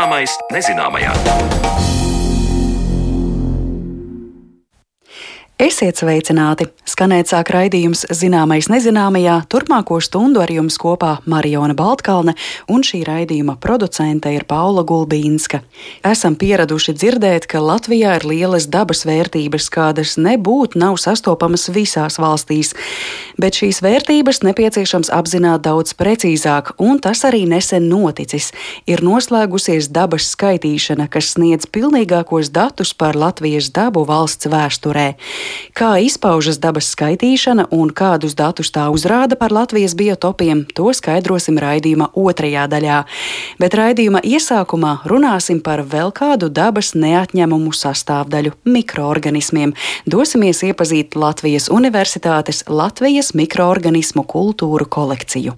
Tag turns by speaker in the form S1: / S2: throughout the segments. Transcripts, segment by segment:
S1: Zināmais nezināmajā.
S2: Esiet sveicināti! Skanēt sāk raidījums Zināmais nezināmajā. Turpmāko stundu ar jums kopā Mariona Baltkalne un šī raidījuma producente ir Paula Gulbīnska. Esam pieraduši dzirdēt, ka Latvijā ir lielas dabas vērtības, kādas nebūtu nav sastopamas visās valstīs. Bet šīs vērtības nepieciešams apzināt daudz precīzāk, un tas arī nesen noticis. Ir noslēgusies dabas skaitīšana, kas sniedz pilnīgākos datus par Latvijas dabu valsts vēsturē. Kā izpaužas dabas skaitīšana un kādus datus tā uzrāda par Latvijas biotopiem, to skaidrosim raidījuma otrajā daļā. Bet raidījuma iesākumā runāsim par vēl kādu dabas neatņemumu sastāvdaļu - mikroorganismiem. Dosimies iepazīt Latvijas Universitātes Latvijas mikroorganismu kultūru kolekciju.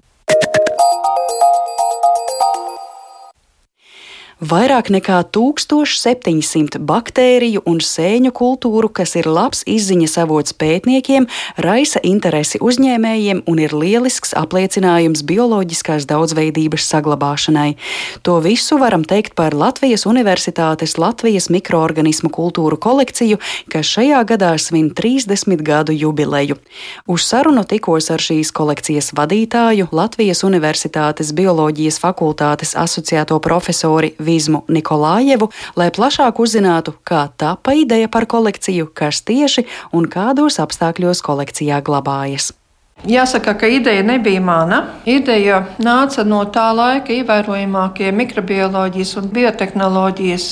S2: Vairāk nekā 1700 baktēriju un sēņu kultūru, kas ir labs izziņas avots pētniekiem, raisa interesi uzņēmējiem un ir lielisks apliecinājums bioloģiskās daudzveidības saglabāšanai. To visu varam teikt par Latvijas Universitātes Latvijas mikroorganismu kultūru kolekciju, kas šajā gadā svin 30 gadu jubileju. Uz sarunu tikos ar šīs kolekcijas vadītāju Latvijas Universitātes bioloģijas fakultātes asociēto profesori Vizmu Nikolājevu, lai plašāk uzzinātu, kā tapa ideja par kolekciju, kas tieši un kādos apstākļos kolekcijā glabājas.
S3: Jāsaka, ka ideja nebija mana. Ideja nāca no tā laika ievērojamākie mikrobioloģijas un biotehnoloģijas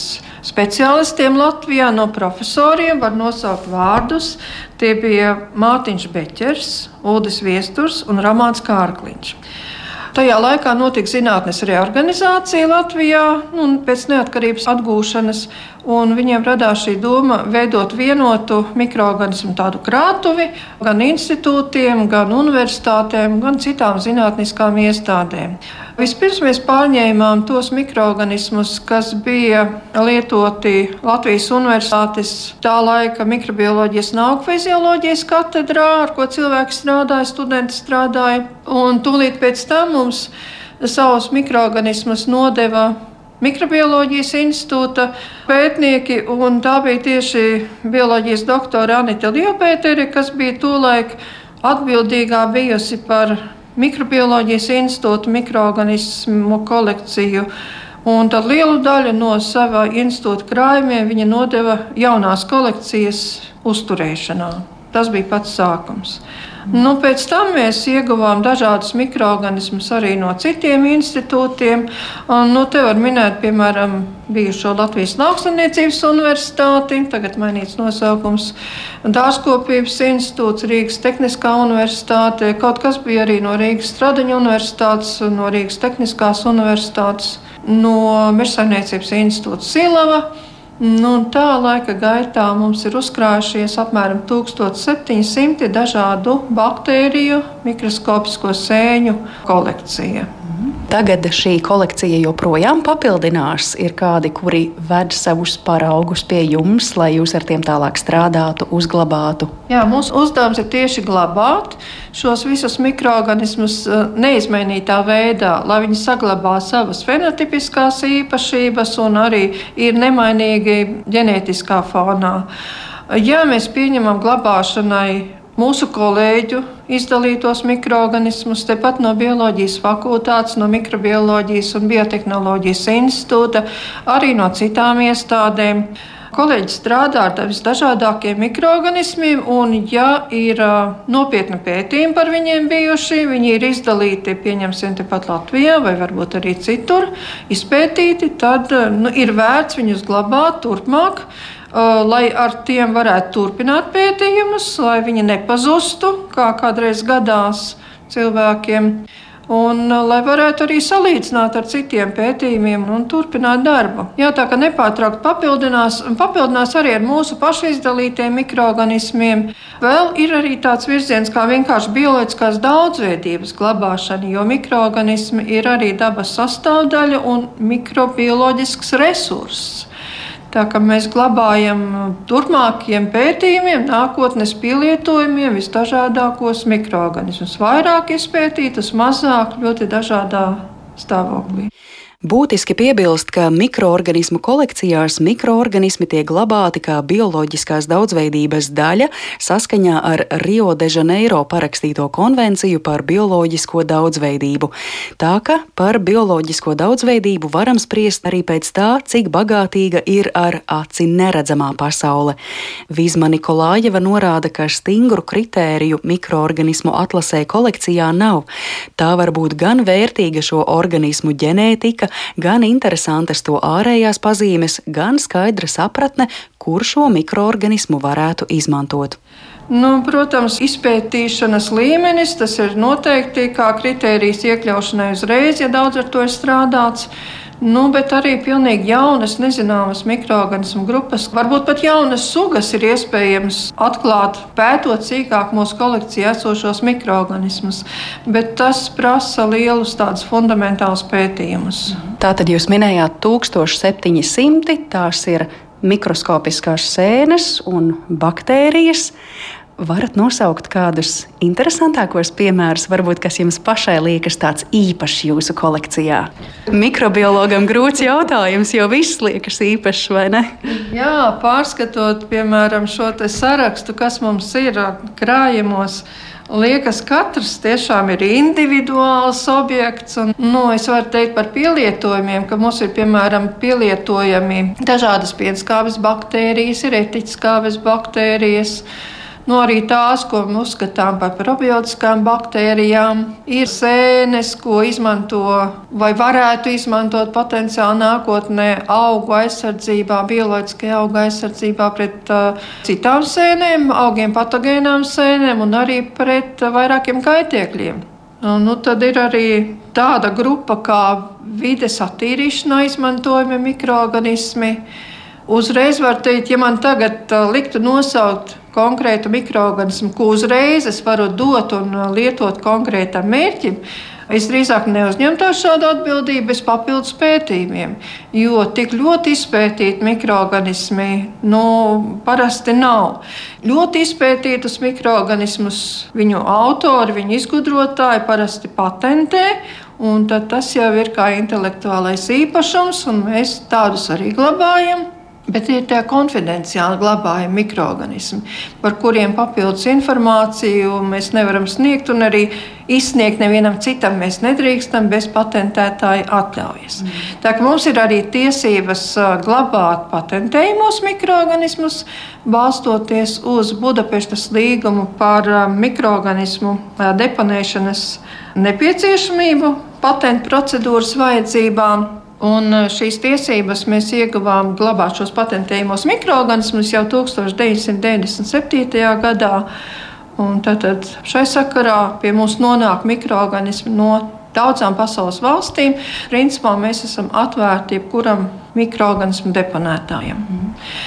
S3: speciālistiem Latvijā, no profesoriem. Var nosaukt vārdus. Tie bija Mārtiņš Beķers, Ulris Viesturs un Ramāns Kārkliņš. Tajā laikā notika zinātnes reorganizācija Latvijā un pēc neatkarības atgūšanas. Viņiem radās šī doma veidot vienotu mikroorganismu tādu krātuvi gan institūtiem, gan universitātēm, gan citām zinātniskām iestādēm. Vispirms mēs pārņēmām tos mikroorganismus, kas bija lietoti Latvijas Universitātes tā laika mikrobioloģijas un augu fizioloģijas katedrā, ar ko cilvēki strādāja, studenti strādāja. Un tūlīt pēc tam mums savus mikroorganismus nodeva Mikrobioloģijas institūta pētnieki, un tā bija tieši bioloģijas doktora Anita Liopētere, kas bija tolaik atbildīgā bijusi par Mikrobioloģijas institūta mikroorganismu kolekciju. Un tad lielu daļu no sava institūta krājumiem viņa nodeva jaunās kolekcijas uzturēšanā. Tas bija pats sākums. Nu, pēc tam mēs ieguvām dažādus mikroorganismus arī no citiem institūtiem. Un, nu, te var minēt, piemēram, bijušo Latvijas Lauksaimniecības universitāti, tagad mainīts nosaukums Dārzkopības institūts, Rīgas Tehniskā universitāte. Kaut kas bija arī no Rīgas Stradiņa universitātes, no Rīgas Tehniskās universitātes, no Mežsaimniecības institūta Silava. Nu, tā laika gaitā mums ir uzkrājušies apmēram 1700 dažādu baktēriju, mikroskopisko sēņu kolekcija.
S2: Tagad šī kolekcija joprojām papildinās. Ir kādi, kuri ved savus paraugus pie jums, lai jūs ar tiem tālāk strādātu, uzglabātu.
S3: Jā, mūsu uzdevums ir tieši glabāt šos visus mikroorganismus eh, neizmainītā veidā, lai viņi saglabā savas fenotipiskās īpašības un arī ir nemainīgi ģenētiskā fonā. Ja mēs pieņemam glabāšanai mūsu kolēģu izdalītos mikroorganismus, tepat no bioloģijas fakultātes, no mikrobioloģijas un biotehnoloģijas institūta, arī no citām iestādēm. Kolēģi strādā ar visdažādākiem mikroorganismiem, un, ja ir uh, nopietni pētījumi par viņiem bijuši, viņi ir izdalīti, pieņemsim, tepat Latvijā vai varbūt arī citur, izpētīti, tad nu, ir vērts viņus glabāt turpmāk. Lai ar tiem varētu turpināt pētījumus, lai viņi nepazustu, kā kādreiz gadās cilvēkiem. Un, lai varētu arī salīdzināt ar citiem pētījumiem un turpināt darbu. Jā, tā kā nepārtraukti papildinās, papildinās arī ar mūsu pašu izdalītiem mikroorganismiem. Vēl ir arī tāds virziens kā vienkārši bioloģiskās daudzveidības glabāšana, jo mikroorganismi ir arī dabas sastāvdaļa un mikrobioloģisks resurss. Tā kā mēs glabājam turpmākiem pētījumiem, nākotnes pielietojumiem visdažādākos mikroorganismus. Vairāk izpētītas, mazāk ļoti dažādā stāvoklī.
S2: Būtiski piebilst, ka mikroorganismu kolekcijās mikroorganismi tiek glabāti kā bioloģiskās daudzveidības daļa saskaņā ar Rio de Janeiro parakstīto konvenciju par bioloģisko daudzveidību. Tā ka par bioloģisko daudzveidību varam spriest arī pēc tā, cik bagātīga ir ar aci neredzamā pasaule. Vizma Nikolājeva norāda, ka stingru kritēriju mikroorganismu atlasē kolekcijā nav. Tā var būt gan vērtīga šo organismu ģenētika, gan interesantas to ārējās pazīmes, gan skaidra sapratne, kur šo mikroorganismu varētu izmantot.
S3: Nu, protams, izpētīšanas līmenis tas ir noteikti kā kritērijs iekļaušanai uzreiz, ja daudz ar to ir strādāts. Nu, bet arī pilnīgi jaunas, nezināmas mikroorganismu grupas, varbūt pat jaunas sugas ir iespējams atklāt, pētot sīkāk mūsu kolekcijā esošos mikroorganismus. Bet tas prasa lielus tādus fundamentālus pētījumus.
S2: Tātad jūs minējāt 1700, tās ir mikroskopiskās sēnes un baktērijas. Varat nosaukt kādus interesantākos piemērus, varbūt kas jums pašai liekas tāds īpašs jūsu kolekcijā? Mikrobiologam grūts jautājums, jo viss liekas īpašs, vai ne?
S3: Jā, pārskatot, piemēram, šo sarakstu, kas mums ir krājumos. Liekas, katrs tiešām ir individuāls objekts. Un, nu, es varu teikt par pielietojumiem, ka mums ir piemēram pielietojami dažādas pienskābes baktērijas, ir etiķskābes baktērijas. Nu, arī tās, ko mēs uzskatām par probiotiskām baktērijām, ir sēnes, ko izmanto vai varētu izmantot potenciāli nākotnē augu aizsardzībā, bioloģiskajā auga aizsardzībā pret uh, citām sēnēm, augiem patogēnām sēnēm un arī pret uh, vairākiem kaitēkļiem. Un, nu, tad ir arī tāda grupa kā vides attīrīšanā izmantojami mikroorganismi. Uzreiz var teikt, ja man tagad liktu nosaukt konkrētu mikroorganismu, ko uzreiz es varu dot un lietot konkrētam mērķim, es drīzāk neuzņemtos šādu atbildību bez papildus pētījumiem. Jo tik ļoti izpētīti mikroorganismi nu, parasti nav. Ļoti izpētītus mikroorganismus viņu autori, viņu izgudrotāji parasti patentē. Un tas jau ir kā intelektuālais īpašums, un mēs tādus arī glabājam. Bet ir tie konfidenciāli glabājami mikroorganismi, par kuriem papildus informāciju mēs nevaram sniegt, un arī izsniegt nevienam citam mēs nedrīkstam bez patentētāja atļaujas. Mm. Tā kā mums ir arī tiesības glabāt patentējumos mikroorganismus, balstoties uz Budapestas līgumu par mikroorganismu deponēšanas nepieciešamību, patentu procedūras vajadzībām. Un eh, šīs tiesības mēs ieguvām glabāt šos patentējumos mikroorganismus jau 1997. gadā. Un tātad šai sakarā pie mums nonāk mikroorganismi no daudzām pasaules valstīm. Principā mēs esam atvērti jebkuram mikroorganismu deponētājiem. Mm.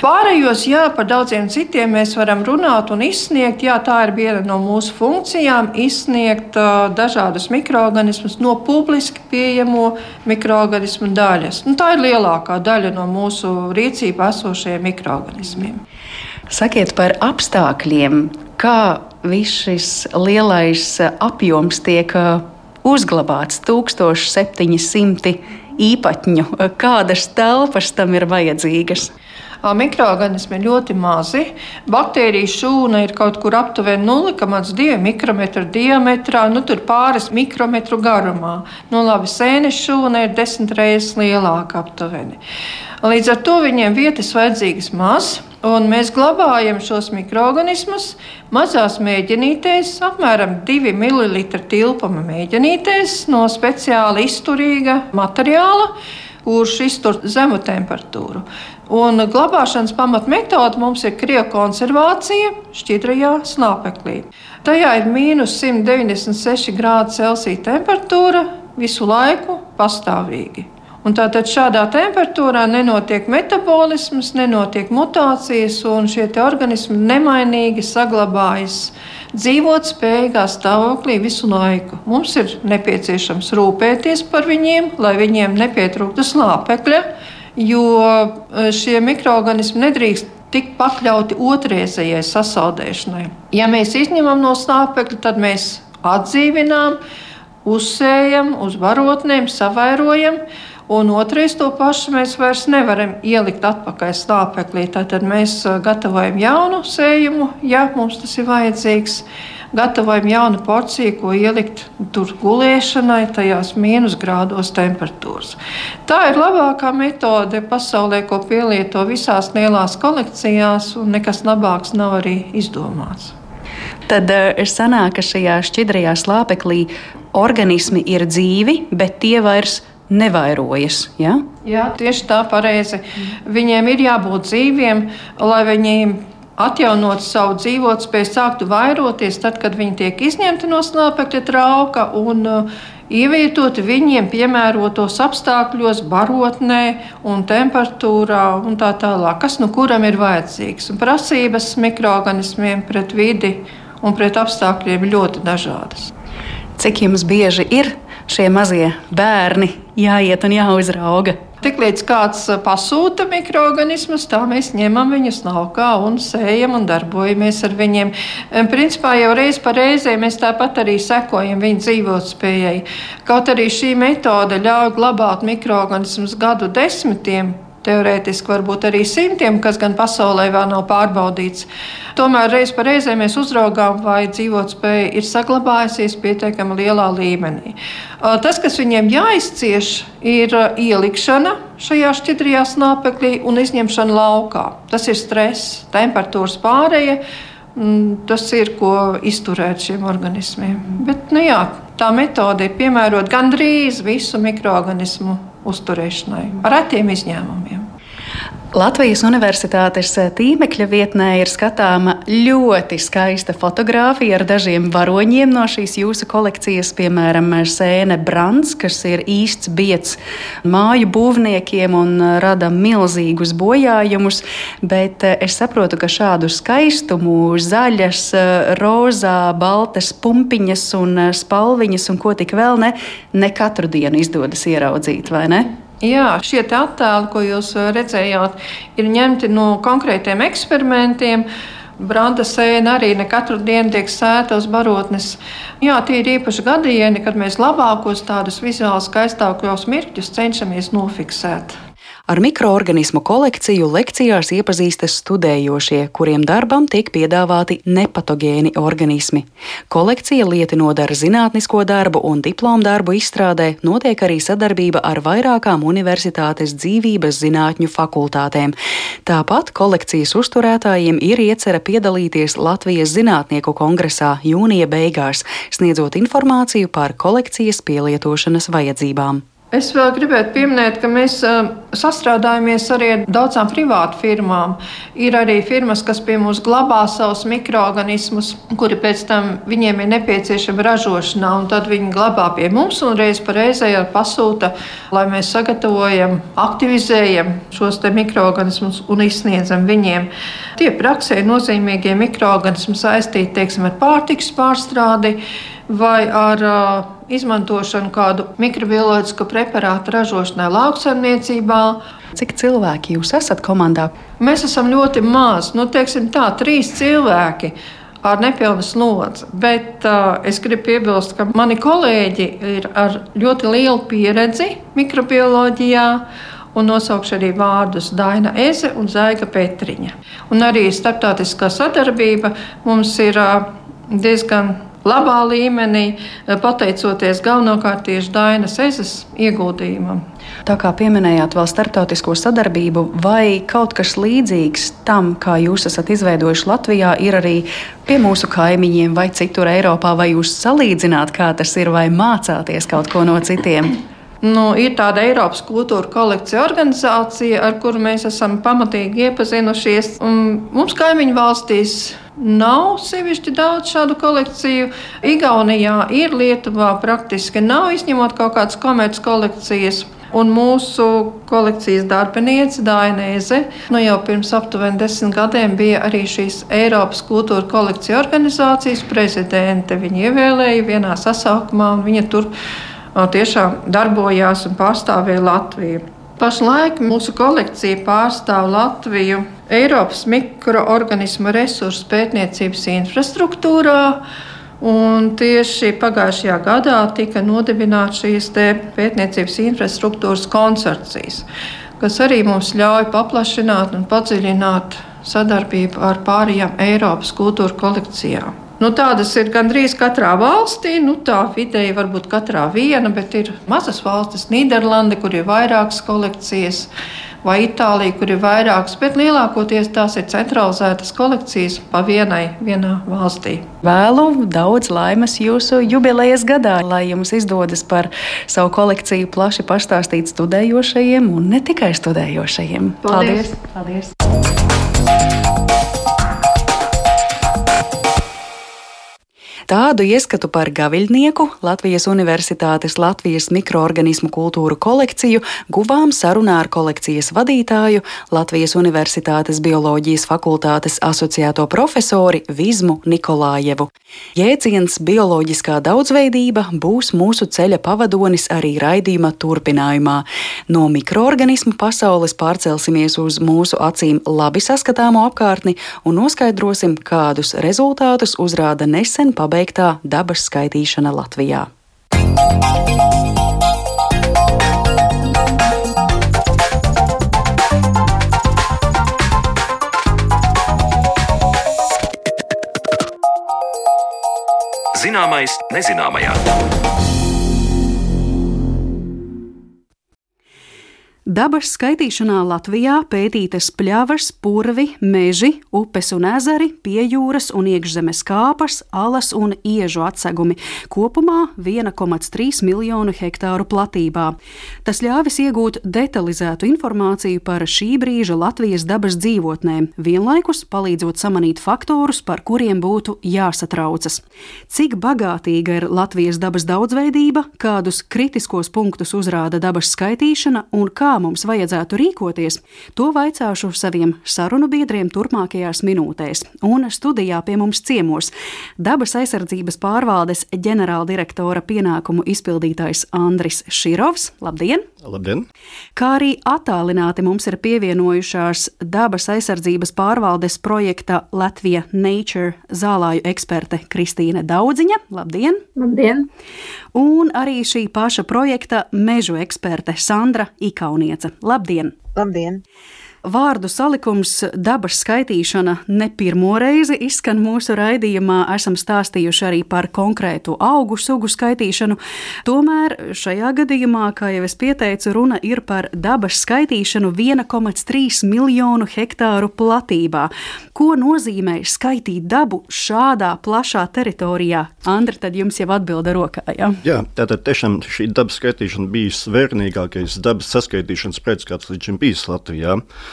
S3: Pārējos, jā, par daudziem citiem mēs varam runāt un izsniegt. Jā, tā ir viena no mūsu funkcijām - izsniegt uh, dažādus mikroorganismus no publiski pieejamo mikroorganismu daļas. Nu, tā ir lielākā daļa no mūsu rīcībā esošajiem mikroorganismiem.
S2: Sakiet par apstākļiem, kā viss šis lielais apjoms tiek uzglabāts 1700 īpatņu, kādas telpas tam ir vajadzīgas.
S3: Mikroorganismi ir ļoti mazi. Baktēriju šūna ir kaut kur aptuveni 0,2 mikrometru diametrā, nu tur pāris mikrometru garumā. Nu, labi, sēnes šūna ir desmit reizes lielāka aptuveni. Līdz ar to viņiem vietas vajadzīgas maz. Un mēs glabājam šos mikroorganismus mazās mēģinītēs, apmēram 2 ml tilpuma mēģinītēs no speciāli izturīga materiāla, kurš iztur zemu temperatūru. Un glabāšanas pamatmetode mums ir kriokonservācija šķidrajā slāpeklī. Tajā ir mīnus 196 grādu Celsija temperatūra visu laiku pastāvīgi. Un tātad šādā temperatūrā nenotiek metabolisms, nenotiek mutācijas, un šie organismi nemainīgi saglabājas dzīvot spējīgā stāvoklī visu laiku. Mums ir nepieciešams rūpēties par viņiem, lai viņiem nepietrūktu slāpekļa, jo e, šie mikroorganismi nedrīkst tikt pakļauti otrreizējai sasaldēšanai. Ja mēs izņemam no slāpekļa, tad mēs atdzīvinām, uzsējam uz varotnēm, savairojam. Un otrais to pašu mēs vairs nevaram ielikt atpakaļ slāpeklī. Tad mēs gatavojam jaunu sējumu, ja mums tas ir vajadzīgs gatavojam jaunu porciju, ko ielikt tur gulēšanai, tajās mīnusgrādos temperatūras. Tā ir labākā metode pasaulē, ko pielieto visās lielās kolekcijās, un nekas labāks nav arī izdomāts.
S2: Tad ir eh, sanāk, ka šajā šķidrajā slāpeklī organismi ir dzīvi, bet tie vairs nevairojas. Ja?
S3: Jā, tieši tā pareizi. Viņiem ir jābūt dzīviem, lai viņiem atjaunot savu dzīvotspēju, sāktu vairoties tad, kad viņi tiek izņemti no slāpekļa trauka un uh, ievietoti viņiem piemērotos apstākļos, barotnē un temperatūrā un tā tālāk, kas nu kuram ir vajadzīgs. Un prasības mikroorganismiem pret vidi un pret apstākļiem ļoti dažādas.
S2: Cik jums bieži ir šie mazie bērni jāiet un jāuzrauga?
S3: Tiklīdz kāds uh, pasūta mikroorganismus, tā mēs ņemam viņus laukā un sējam un darbojamies ar viņiem. Principā jau reiz pa reizē mēs tāpat arī sekojam viņu dzīvotspējai. Kaut arī šī metode ļauj glabāt mikroorganismus gadu desmitiem, teorētiski varbūt arī simtiem, kas gan pasaulē vēl nav pārbaudīts. Tomēr reiz pa reizē mēs uzraugām, vai dzīvotspēja ir saglabājusies pietiekami lielā līmenī. Tas, kas viņiem jāizcieš, ir ielikšana šajā šķidrajā snāpeklī un izņemšana laukā. Tas ir stress, temperatūras pārēja. Mm, tas ir ko izturēt šiem organismiem. Bet, nu jā, tā metode ir piemērota gandrīz visu mikroorganismu uzturēšanai, ar retiem izņēmumiem.
S2: Latvijas Universitātes tīmekļa vietnē ir skatāma ļoti skaista fotografija ar dažiem varoņiem no šīs jūsu kolekcijas, piemēram, sēne Brants, kas ir īsts biets māju būvniekiem un rada milzīgus bojājumus, bet es saprotu, ka šādu skaistumu, zaļas, rozā, baltas pumpiņas un spalviņas un ko tik vēl ne, ne katru dienu izdodas ieraudzīt, vai ne?
S3: Jā, šie attēli, ko jūs uh, redzējāt, ir ņemti no konkrētiem eksperimentiem. Branda sēna arī ne katru dienu tiek sēta uz barotnes. Jā, tie ir īpaši gadieni, kad mēs labākos tādus vizuāli skaistākos mirkļus cenšamies nofiksēt.
S2: Ar mikroorganismu kolekciju lekcijās iepazīstas studējošie, kuriem darbam tiek piedāvāti nepatogēni organismi. Kolekcija lieti nodara zinātnisko darbu un diplomu darbu izstrādē, notiek arī sadarbība ar vairākām universitātes dzīvības zinātņu fakultātēm. Tāpat kolekcijas uzturētājiem ir iecerē piedalīties Latvijas Zinātnieku kongresā jūnija beigās, sniedzot informāciju par kolekcijas pielietošanas vajadzībām.
S3: Es vēl gribētu pieminēt, ka mēs uh, sastrādājamies arī ar daudzām privātu firmām. Ir arī firmas, kas pie mums glabā savus mikroorganismus, kuri pēc tam viņiem ir nepieciešama ražošanā, un tad viņi glabā pie mums un reiz pa reizē pasūta, lai mēs sagatavojam, aktivizējam šos mikroorganismus un izsniedzam viņiem. Tie praksē nozīmīgie mikroorganismi saistīti teiksim, ar pārtiks pārstrādi vai ar uh, izmantošanu kādu mikrobioloģisku preparātu ražošanai lauksaimniecībā.
S2: Cik cilvēki jūs esat komandā?
S3: Mēs esam ļoti mazi, nu, teiksim tā, trīs cilvēki. Ar nepilnu slodzi. Bet uh, es gribu piebilst, ka mani kolēģi ir ar ļoti lielu pieredzi mikrobioloģijā, un nosaukšu arī vārdus Daina Eze un Zaiga Petriņa. Un arī starptautiskā sadarbība mums ir uh, diezgan labā līmenī, eh, pateicoties galvenokārt tieši Dainas ezas ieguldījumam.
S2: Tā kā pieminējāt vēl starptautisko sadarbību, vai kaut kas līdzīgs tam, kā jūs esat izveidojuši Latvijā, ir arī pie mūsu kaimiņiem vai citur Eiropā, vai jūs salīdzināt, kā tas ir, vai mācāties kaut ko no citiem?
S3: Nu, ir tāda Eiropas kultūra kolekcija organizācija, ar kuru mēs esam pamatīgi iepazinušies. Un mums kaimiņu valstīs Nav sevišķi daudz šādu kolekciju. Igaunijā ir, Lietuvā praktiski nav, izņemot kaut kādas komerces kolekcijas. Un mūsu kolekcijas darbiniece Dainēze nu jau pirms aptuveni desmit gadiem bija arī šīs Eiropas kultūra kolekcija organizācijas prezidente. Viņa ievēlēja vienā sasaukumā, un viņa tur tiešām darbojās un pārstāvēja Latviju. Pašlaik mūsu kolekcija pārstāv Latviju Eiropas mikroorganismu resursu pētniecības infrastruktūrā. Un tieši pagājušajā gadā tika nodibināts šīs pētniecības infrastruktūras konsorcijas, kas arī mums ļauj paplašināt un padziļināt sadarbību ar pārējām Eiropas kultūra kolekcijām. Nu, tādas ir gandrīz katrā valstī. Nu, tā vidēji varbūt katrā viena, bet ir mazas valstis, Nīderlande, kur ir vairākas kolekcijas vai Itālija, kur ir vairākas, bet lielākoties tās ir centralizētas kolekcijas pa vienai vienā valstī.
S2: Vēlu daudz laimes jūsu jubilejas gadā, lai jums izdodas par savu kolekciju plaši pastāstīt studējošajiem un ne tikai studējošajiem.
S3: Paldies!
S2: Paldies. Paldies. Tādu ieskatu par gaviļnieku Latvijas Universitātes Latvijas mikroorganismu kultūru kolekciju guvām sarunā ar kolekcijas vadītāju Latvijas Universitātes bioloģijas fakultātes asociēto profesori Vizmu Nikolājevu. Jēdziens bioloģiskā daudzveidība būs mūsu ceļa pavadonis arī raidījuma turpinājumā. No mikroorganismu pasaules pārcelsimies uz mūsu acīm labi saskatāmo apkārtni un noskaidrosim, kādus rezultātus uzrāda nesen pabeigts pabeigtā dabas skaitīšana Latvijā. Zināmais nezināmajā. Dabas skaitīšanā Latvijā pētītas pļavas, purvi, meži, upes un ezeri, piejūras un iekšzemes kāpas, alas un iežu atsegumi - kopumā 1,3 miljonu hektāru platībā. Tas ļāvis iegūt detalizētu informāciju par šī brīža Latvijas dabas dzīvotnēm, vienlaikus palīdzot samanīt faktorus, par kuriem būtu jāsatraucas. Cik bagātīga ir Latvijas dabas daudzveidība, kādus kritiskos punktus uzrāda dabas skaitīšana un kā mums vajadzētu rīkoties, to vaicāšu saviem sarunu biedriem turpmākajās minūtēs. Un studijā pie mums ciemos dabas aizsardzības pārvaldes ģenerāldirektora pienākumu izpildītājs Andris Širovs. Labdien!
S1: Labdien!
S2: Kā arī attālināti mums ir pievienojušās dabas aizsardzības pārvaldes projekta Latvija Nature zālāju eksperte Kristīne Daudziņa. Labdien!
S4: Labdien!
S2: Un arī šī paša projekta mežu eksperte Sandra Ikauniece. Labdien!
S4: Labdien!
S2: Vārdu salikums dabas skaitīšana ne pirmo reizi izskan mūsu raidījumā. Esam stāstījuši arī par konkrētu augu sugu skaitīšanu. Tomēr šajā gadījumā, kā jau es pieteicu, runa ir par dabas skaitīšanu 1,3 miljonu hektāru platībā. Ko nozīmē skaitīt dabu šādā plašā teritorijā? Andri, tad jums jau atbilda rokā. Ja?
S1: Jā, tātad tiešām šī dabas skaitīšana bija svērnīgākais dabas saskaitīšanas pēc, kāds līdz šim bijis Latvijā.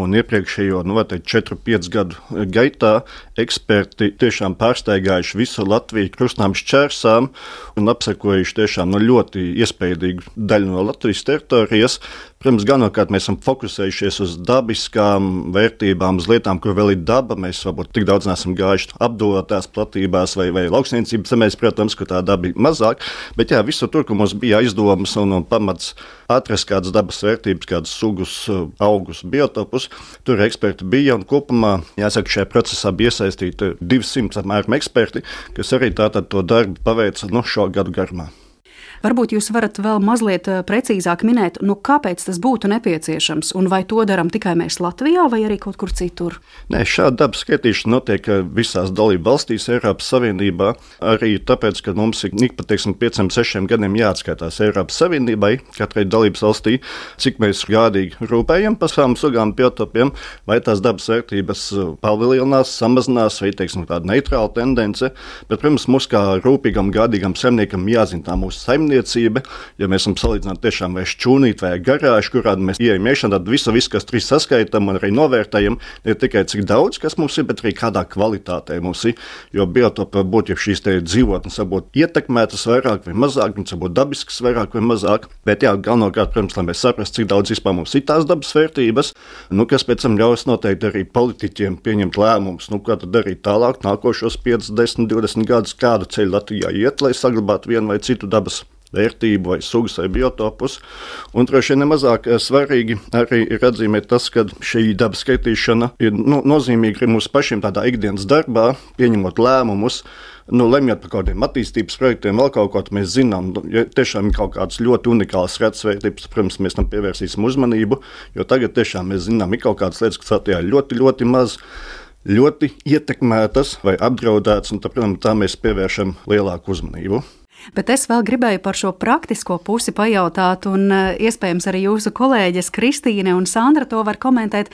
S1: Un iepriekšējo nu, 4-5 gadu gaitā eksperti tiešām pārsteigājuši visu Latviju krustām šķērsām un apsekojuši tiešām nu, ļoti iespaidīgu daļu no Latvijas teritorijas. Protams, galvenokārt mēs esam fokusējušies uz dabiskām vērtībām, uz lietām, kur vēl ir daba. Mēs varbūt tik daudz neesam gājuši apdotās platībās vai, vai lauksniecības zemēs, protams, ka tā daba ir mazāk. Bet jā, visur tur, kur mums bija aizdomas un, un pamats atrast kādas dabas vērtības, kādas sugus, augus, biotopus, tur eksperti bija. Un kopumā, jāsaka, šajā procesā bija iesaistīti 200 apmēram eksperti, kas arī tātad to darbu paveica no nu, šo gadu garumā.
S2: Varbūt jūs varat vēl mazliet eh, precīzāk minēt, nu, kāpēc tas būtu nepieciešams un vai to darām tikai mēs Latvijā vai arī kaut kur citur?
S1: Nē, šāda dabas skaitīšana notiek eh, visās dalību valstīs Eiropas Savienībā. Arī tāpēc, ka mums ir ik pa teiksim, 5-6 gadiem jāatskaitās Eiropas Savienībai, katrai dalības valstī, cik mēs gādīgi rūpējam par savām sugām, biotopiem, vai tās dabas vērtības eh, palielinās, samazinās, vai teiksim, tāda neitrāla tendence. Bet, protams, mums kā rūpīgam, gādīgam saimniekam jāzina tā mūsu saimniecība saimniecība, ja mēs esam salīdzināti tiešām vai šķūnīt vai garāžu, kurā mēs ieejam iekšā, tad visu, visu, kas tur saskaitām un arī novērtējam, ne tikai cik daudz, kas mums ir, bet arī kādā kvalitātē mums ir. Jo biotopa būt, ja šīs dzīvotnes varbūt ietekmētas vairāk vai mazāk, viņas varbūt dabiskas vairāk vai mazāk, bet jā, galvenokārt, protams, lai mēs saprastu, cik daudz vispār mums ir tās dabas vērtības, nu, kas pēc tam ļaus noteikti arī politiķiem pieņemt lēmumus, nu, kā tad darīt tālāk, nākošos 5, 10, 20 gadus, kādu ceļu Latvijā iet, lai saglabātu vienu vai citu dabas vērtību, vai sugas, vai biotopus. Un droši vien nemazāk eh, svarīgi arī ir atzīmēt tas, ka šī dabas skaitīšana ir nu, nozīmīga arī mūsu pašiem tādā ikdienas darbā, pieņemot lēmumus nu, lemjot par kaut kādiem attīstības projektiem, vēl kaut ko mēs zinām. Nu, ja tiešām ir kaut kādas ļoti unikālas retas vērtības, protams, mēs tam pievērsīsim uzmanību, jo tagad tiešām mēs zinām, ir kaut kādas lietas, kas ir ļoti, ļoti maz. Ļoti ietekmētas vai apdraudētas, un tā, protams, tā mēs pievēršam lielāku uzmanību.
S2: Bet es vēl gribēju par šo praktisko pusi pajautāt, un eh, iespējams arī jūsu kolēģis Kristīne un Sandra to var komentēt.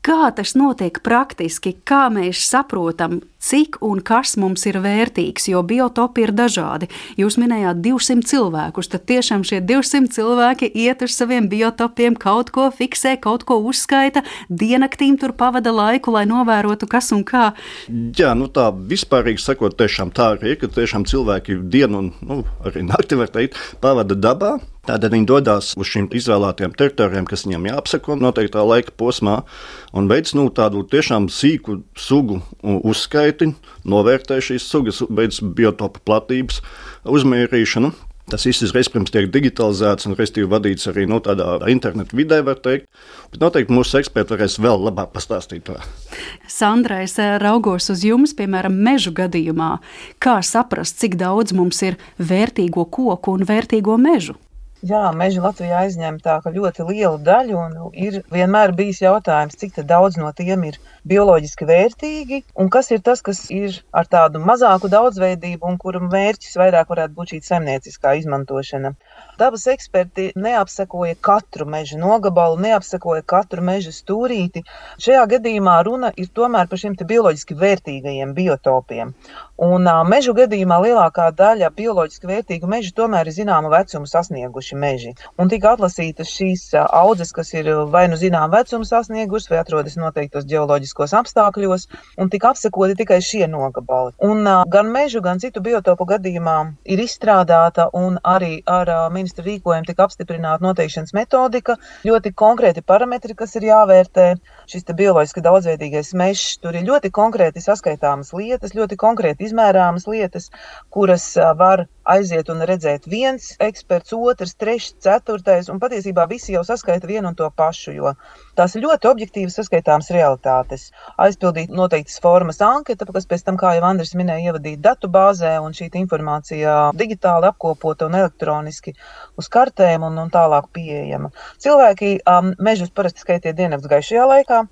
S2: Kā tas notiek praktiski, kā mēs saprotam, cik un kas mums ir vērtīgs, jo biotopi ir dažādi. Jūs minējāt 200 cilvēkus, tad tiešām šie 200 cilvēki iet uz saviem biotopiem, kaut ko fiksē, kaut ko uzskaita, diennaktīm tur pavada laiku, lai novērotu, kas un kā.
S1: Jā, nu tā vispārīgi sakot, tiešām tā arī ir, ka tiešām cilvēki dienu un nu, arī nakti, var teikt, pavada dabā. Tādēļ viņi dodas uz šīm izvēlētajām teritorijām, kas viņiem jāapseko noteiktā laika posmā, un veids nu, tādu tiešām sīku sugu uzskaiti, novērtē šīs sugas, veids biotopu platības uzmērīšanu. Tas viss uzreiz pirms tiek digitalizēts un respektīvi vadīts arī no nu, tādā internetu vidē, var teikt. Bet noteikti mūsu eksperti varēs vēl labāk pastāstīt to.
S2: Sandra, es eh, raugos uz jums, piemēram, mežu gadījumā. Kā saprast, cik daudz mums ir vērtīgo koku un vērtīgo mežu?
S4: Jā, meži Latvijā aizņem tā ļoti lielu daļu, un ir vienmēr bijis jautājums, cik daudz no tiem ir bioloģiski vērtīgi, un kas ir tas, kas ir ar tādu mazāku daudzveidību, un kuru mērķis vairāk varētu būt šī saimnieciskā izmantošana. Dabas eksperti neapsekoja katru meža nogabalu, neapsekoja katru meža stūrīti. Šajā gadījumā runa ir tomēr par šiem bioloģiski vērtīgajiem biotopiem. Un mežu gadījumā lielākā daļa bioloģiski vērtīgu mežu tomēr ir zināma vecuma sasnieguši meži. Un tika atlasītas šīs audzes, kas ir vai nu zinām vecuma sasniegušas, vai atrodas noteiktos geoloģiskos apstākļos, un tika apsekoti tikai šie nogabali. Un gan mežu, gan citu biotopu gadījumā ir izstrādāta un arī ar ministru rīkojuma tika apstiprināta noteikšanas metodika, ļoti konkrēti parametri, kas ir jāvērtē. Šis bioloģiski daudzveidīgais mežs, tur ir ļoti konkrēti saskaitāmas lietas, ļoti konkrēti izmērāmas lietas, kuras var aiziet un redzēt viens eksperts, otrs, trešs, ceturtais, un patiesībā visi jau saskaita vienu un to pašu, jo tās ir ļoti objektīvas saskaitāmas realitātes. Aizpildīt noteiktas formas anketa, kas pēc tam, kā jau Andris minēja, ievadīt datu bāzē, un šī informācija digitāli apkopota un elektroniski uz kartēm un, un tālāk pieejama. Cilvēki um, mežus parasti skaitīja diennakts gaišajā laikā.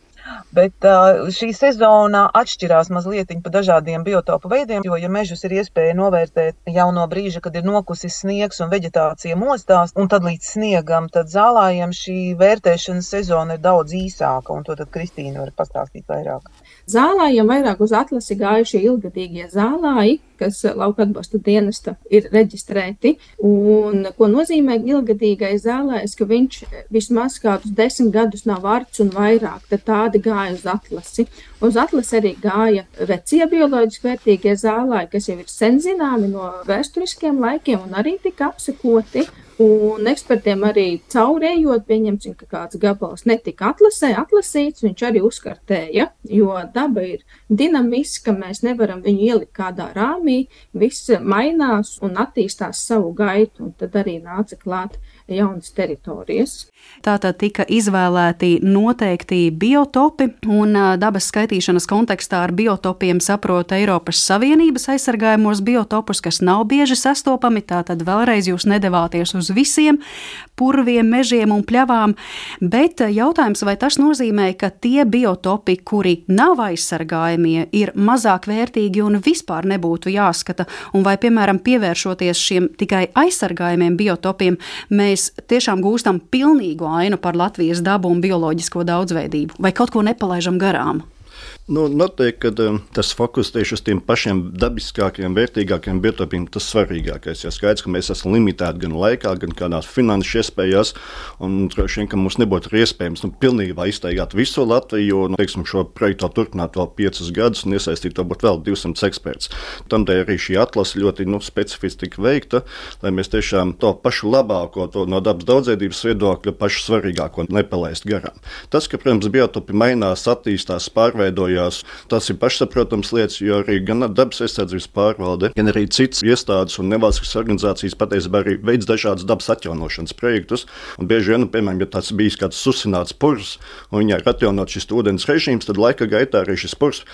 S4: Bet uh, šī sezona atšķirās mazliet pa dažādiem biotopu veidiem, jo, ja mežus ir iespēja novērtēt jau no brīža, kad ir nokusis sniegs un vegetācija mostās, un tad līdz sniegam, tad zālājiem šī vērtēšanas sezona ir daudz īsāka, un to tad Kristīna var pastāstīt vairāk.
S5: Zālājiem vairāk uz atlasi gājušie ilgadīgie zālāji, kas lauka atbalsta dienesta ir reģistrēti. Un, ko nozīmē ilgadīgais zālājs, ka viņš vismaz kādus desmit gadus nav vārds un vairāk, tad tādi gāja uz atlasi. Uz atlasi arī gāja vecie bioloģiski vērtīgie zālāji, kas jau ir sen zināmi no vēsturiskiem laikiem un arī tika apsekoti. Un ekspertiem arī caurējot, pieņemsim, ka kāds gabals netika atlasē, atlasīts, viņš arī uzkartēja, jo daba ir dinamiska, mēs nevaram viņu ielikt kādā rāmī, viss mainās un attīstās savu gaitu, un tad arī nāca klāt jaunas teritorijas.
S2: Tātad tika izvēlēti noteikti biotopi, un dabas skaitīšanas kontekstā ar biotopiem saprot Eiropas Savienības aizsargājumos biotopus, kas nav bieži sastopami. Tātad vēlreiz jūs nedavāties uz visiem purviem, mežiem un pļavām, bet jautājums, vai tas nozīmē, ka tie biotopi, kuri nav aizsargājumie, ir mazāk vērtīgi un vispār nebūtu jāskata, un vai, piemēram, pievēršoties šiem tikai aizsargājumiem biotopiem, mēs tiešām gūstam pilnīgu ainu par Latvijas dabu un bioloģisko daudzveidību, vai kaut ko nepalaižam garām?
S1: Nu, noteikti, ka um, tas fokus tieši uz tiem pašiem dabiskākiem, vērtīgākiem biotopiem ir tas svarīgākais. Ja skaidrs, ka mēs esam limitēti gan laikā, gan kādās finanšu iespējās, un droši vien, ka mums nebūtu iespējams nu, pilnībā iztaigāt visu Latviju, jo nu, teiksim, šo projektu turpināt vēl piecus gadus un iesaistīt varbūt vēl 200 ekspertus. Tādēļ arī šī atlase ļoti nu, specifiski tika veikta, lai mēs tiešām to pašu labāko to no dabas daudzveidības viedokļa, pašu svarīgāko nepalaist garām. Tas, ka, protams, biotopi mainās, attīstās, pārveidojas diskusijās. Tas ir pašsaprotams lietas, jo arī gan dabas aizsardzības pārvalde, gan arī citas iestādes un nevalstiskas organizācijas patiesībā arī veids dažādas dabas atjaunošanas projektus. Un bieži vien, nu, piemēram, ja tāds bijis kāds susināts purs, un viņai ir atjaunots šis ūdens režīms, tad laika gaitā arī šis purs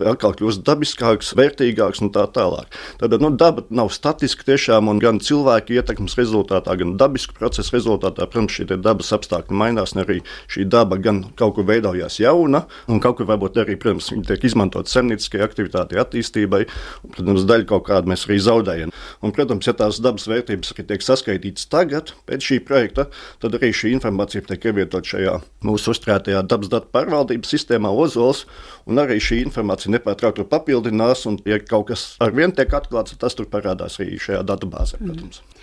S1: atkal kļūst dabiskāks, vērtīgāks un tā tālāk. Tad nu, daba nav statiska tiešām, un gan cilvēku ietekmes rezultātā, gan dabisku procesu rezultātā, protams, šie dabas apstākļi mainās, un arī šī daba gan kaut kur veidojās jauna, un kaut kur varbūt arī, protams, tiek izmantot zemnieciskai aktivitātei, attīstībai, un, protams, daļu kaut kādu mēs arī zaudējam. Un, protams, ja tās dabas vērtības tiek saskaitītas tagad, pēc šī projekta, tad arī šī informācija tiek ievietot šajā mūsu uzturētajā dabas datu pārvaldības sistēmā Ozols, un arī šī informācija nepārtraukti papildinās, un, ja kaut kas ar vienu tiek atklāts, tas tur parādās arī šajā datubāzē, protams. Mm.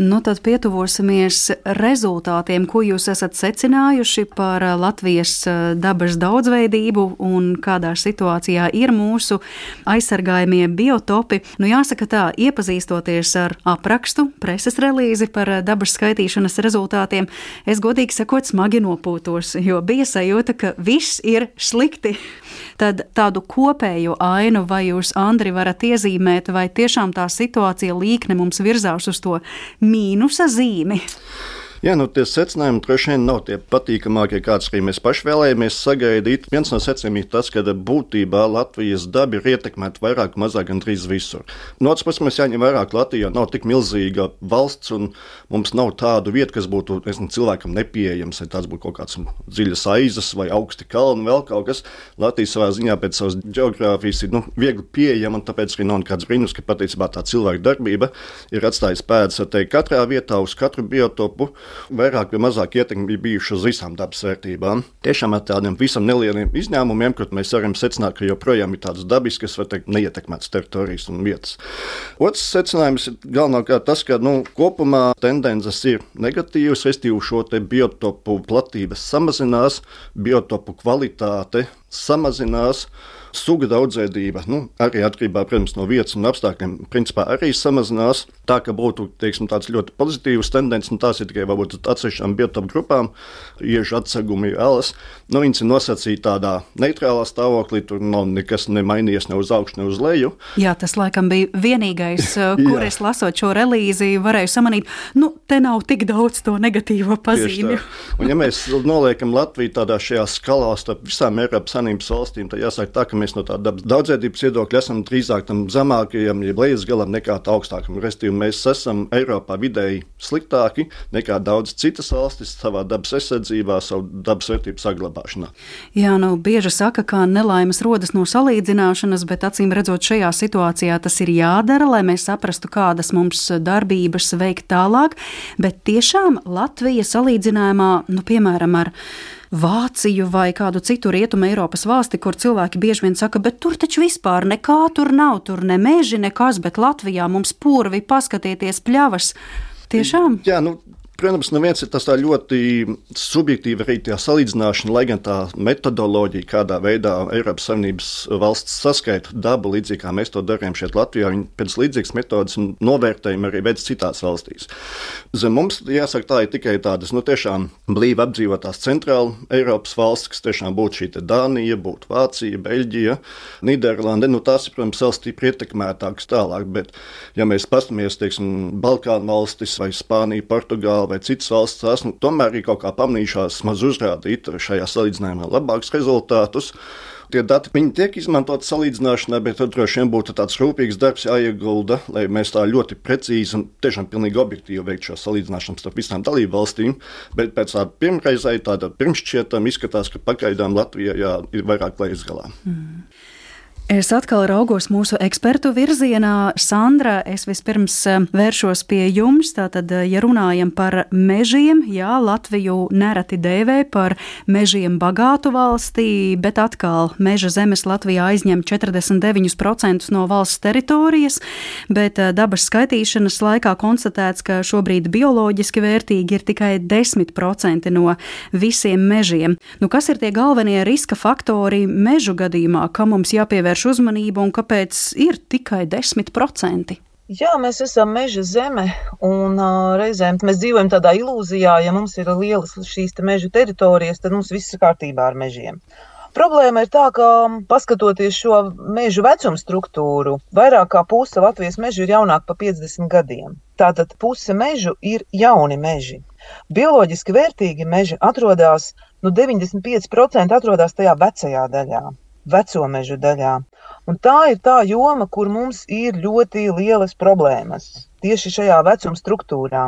S2: Nu, tad pietuvosimies rezultātiem, ko jūs esat secinājuši par Latvijas eh, dabas daudzveidību un kādā situācijā ir mūsu aizsargājumie biotopi. Nu, jāsaka tā, iepazīstoties ar aprakstu, preses relīzi par dabas skaitīšanas rezultātiem, es godīgi sakot smagi nopūtos, jo bija sajūta, ka viss ir slikti. Tad tādu kopēju ainu vai jūs, Andri, varat iezīmēt, vai tiešām tā situācija līkne mums virzās uz to mīnusa zīmi?
S1: Jā, nu, tie secinājumi droši vien nav tie patīkamākie, kādus arī mēs paši vēlējāmies sagaidīt. Viens no secinājumiem ir tas, ka būtībā Latvijas daba ir ietekmēta vairāk, mazāk, gandrīz visur. No otras puses, mēs jāņem vērā, ka Latvija nav tik milzīga valsts, un mums nav tādu vietu, kas būtu nezinu, cilvēkam nepieejams. Vai tās būtu kaut kāds dziļas aizas vai augsti kalni, vēl kaut kas. Latvija savā ziņā pēc savas geogrāfijas ir nu, viegli pieejama, un tāpēc arī nav nekāds brīnums, ka patiesībā tā cilvēka darbība ir atstājusi pēdas katrā vietā, uz katru biotopu vairāk vai mazāk ietekmi bija bijuši uz visām dabas vērtībām. Tiešām ar tādiem visam nelieliem izņēmumiem, kur mēs varam secināt, ka joprojām ir tādas dabiskas, vai teikt, neietekmētas teritorijas un vietas. Otrs secinājums ir galvenokārt tas, ka nu, kopumā tendences ir negatīvas, respektīvi šo biotopu platības samazinās, biotopu kvalitāte samazinās suga daudzveidība, nu, arī atkarībā protams, no vietas un apstākļiem, principā arī samazinās. Tā ka būtu teiksim, tāds ļoti pozitīvs tendences, un tās ir tikai varbūt atsevišķām biotopu grupām, iežu atsegumi, elas. Nu, viņas ir nosacīti tādā neitrālā stāvoklī, tur nav nekas nemainījies ne uz augšu, ne uz leju.
S2: Jā, tas laikam bija vienīgais, kur es lasot šo relīzi, varēju samanīt, nu, te nav tik daudz to negatīvo pazīmju.
S1: Un, ja mēs noliekam Latviju tādā šajā skalā starp visām Eiropas Savienības valstīm, tad jāsaka tā, ka mēs no tāda daudzveidības viedokļa esam drīzāk tam zemākajam, jeb lejas galam nekā augstākam. Restīvi, mēs esam Eiropā vidēji sliktāki nekā daudz citas valstis savā dabas aizsardzībā, savu dabas vērtību saglabāšanā.
S2: Jā, nu bieži saka, ka nelaimes rodas no salīdzināšanas, bet acīm redzot šajā situācijā tas ir jādara, lai mēs saprastu, kādas mums darbības veikt tālāk, bet tiešām Latvija salīdzinājumā, nu, piemēram, ar Vāciju vai kādu citu rietumu Eiropas valsti, kur cilvēki bieži vien saka, bet tur taču vispār nekā tur nav, tur ne meži, nekas, bet Latvijā mums purvi, paskatieties, pļavas. Tiešām?
S1: Jā, nu, Protams, neviens ir tas ļoti subjektīvi arī tā salīdzināšana, lai gan tā metodoloģija, kādā veidā Eiropas Savienības valsts saskaita dabu, līdzīgi kā mēs to darījām šeit Latvijā, viņi pēc līdzīgas metodas un novērtējuma arī veids citās valstīs. Zem mums, jāsaka, tā ir tikai tādas, nu, tiešām blīvi apdzīvotās centrāla Eiropas valsts, kas tiešām būtu šī Dānija, būtu Vācija, Beļģija, Nīderlande, nu, tās ir, protams, vēl stipri ietekmētākas tālāk, bet, ja mēs pastamies, teiksim, Balkānu valstis vai Spānija, Portugāla, vai citas valsts, tās nu, tomēr ir kaut kā pamanījušās maz uzrādīt šajā salīdzinājumā labākus rezultātus. Tie dati tiek izmantoti salīdzināšanai, bet tad droši vien būtu tāds rūpīgs darbs jāiegulda, lai mēs tā ļoti precīzi un tiešām pilnīgi objektīvi veiktu šo salīdzināšanu starp visām dalību valstīm. Bet pēc tāda pirmreizēja, tāda pirmšķietam izskatās, ka pagaidām Latvijā jā, ir vairāk lejas galā. Mm.
S2: Es atkal raugos mūsu ekspertu virzienā. Sandra, es vispirms eh, vēršos pie jums. Tātad, eh, ja runājam par mežiem, jā, Latviju nereti dēvē par mežiem bagātu valstī, bet atkal meža zemes Latvijā aizņem 49% no valsts teritorijas, bet eh, dabas skaitīšanas laikā konstatēts, ka šobrīd bioloģiski vērtīgi ir tikai 10% no visiem mežiem. Nu, kas ir tie galvenie riska faktori mežu gadījumā, kam mums jāpievērš pievērš uzmanību un kāpēc ir tikai 10%?
S4: Jā, mēs esam meža zeme, un uh, reizēm mēs dzīvojam tādā ilūzijā, ja mums ir lielas šīs te meža teritorijas, tad mums viss ir kārtībā ar mežiem. Problēma ir tā, ka paskatoties šo mežu vecuma struktūru, vairāk kā puse Latvijas mežu ir jaunāk par 50 gadiem. Tātad puse mežu ir jauni meži. Bioloģiski vērtīgi meži atrodas, nu 95% atrodas tajā vecajā daļā, veco mežu daļā. Un tā ir tā joma, kur mums ir ļoti lielas problēmas tieši šajā vecuma struktūrā.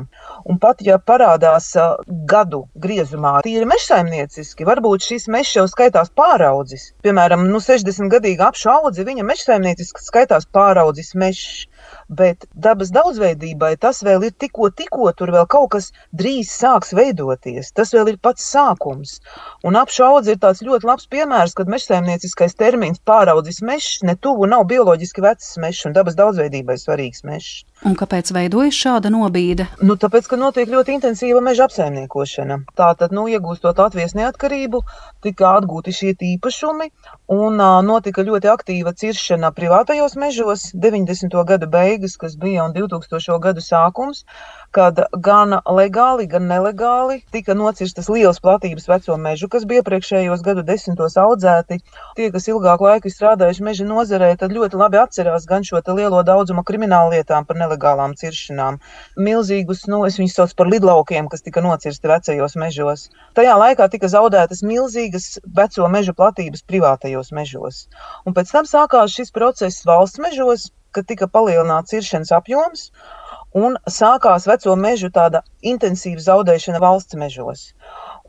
S4: Un pat ja parādās uh, gadu griezumā, tīri mežsaimnieciski, varbūt šis mežs jau skaitās pāraudzis. Piemēram, nu, 60 gadīga apšu audze, viņa mežsaimnieciski skaitās pāraudzis mežs. Bet dabas daudzveidībai tas vēl ir tikko, tikko tur vēl kaut kas drīz sāks veidoties. Tas vēl ir pats sākums. Un apšaudze ir tāds ļoti labs piemērs, kad mežsaimnieciskais termins pāraudzis mežs ne tuvu nav bioloģiski vecs mežs un dabas daudzveidībai svarīgs mežs.
S2: Un kāpēc veidojas šāda nobīde?
S4: Nu, tāpēc, ka notiek ļoti intensīva meža apsaimniekošana. Tātad, nu, iegūstot Latvijas neatkarību, tika atgūti šie īpašumi un uh, notika ļoti aktīva ciršana privātajos mežos 90. gadu beigas, kas bija un 2000. gadu sākums kad gan legāli, gan nelegāli tika nocirstas lielas platības veco mežu, kas bija iepriekšējos gadu desmitos audzēti. Tie, kas ilgāku laiku strādājuši meža nozarē, tad ļoti labi atcerās gan šo lielo daudzumu kriminālu lietām par nelegālām ciršanām. Milzīgus, nu, es viņus saucu par lidlaukiem, kas tika nocirsti vecajos mežos. Tajā laikā tika zaudētas milzīgas veco mežu platības privātajos mežos. Un pēc tam sākās šis process valsts mežos, kad tika palielināts ciršanas apjoms un sākās veco mežu tāda intensīva zaudēšana valsts mežos.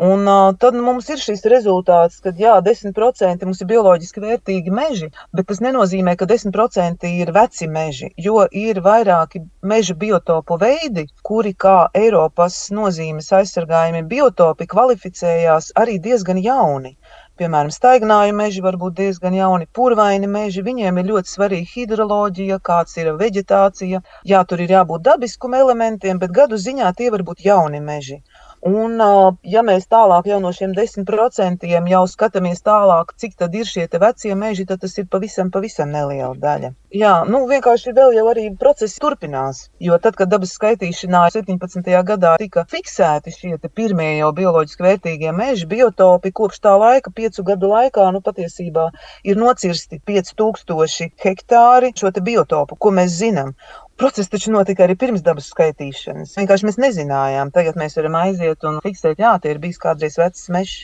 S4: Un uh, tad mums ir šis rezultāts, ka jā, 10% mums ir bioloģiski vērtīgi meži, bet tas nenozīmē, ka 10% ir veci meži, jo ir vairāki meža biotopu veidi, kuri kā Eiropas nozīmes aizsargājumi biotopi kvalificējās arī diezgan jauni. Piemēram, staignāju meži var būt diezgan jauni, purvaini meži. Viņiem ir ļoti svarīga hidroloģija, kāds ir vegetācija. Jā, tur ir jābūt dabiskum elementiem, bet gadu ziņā tie var būt jauni meži. Un, ja mēs tālāk jau no šiem 10% jau skatāmies tālāk, cik tad ir šie vecie meži, tad tas ir pavisam, pavisam neliela daļa. Jā, nu vienkārši vēl jau arī procesi turpinās, jo tad, kad dabas skaitīšanā 17. gadā tika fiksēti šie pirmie jau bioloģiski vērtīgie meži, biotopi, kopš tā laika, piecu gadu laikā, nu patiesībā ir nocirsti 5000 hektāri šo biotopu, ko mēs zinām. Process taču notika arī pirms dabas skaitīšanas. Vienkārši mēs nezinājām. Tagad mēs varam aiziet un fiksēt, jā, tie ir bijis kādreiz vecs mežs.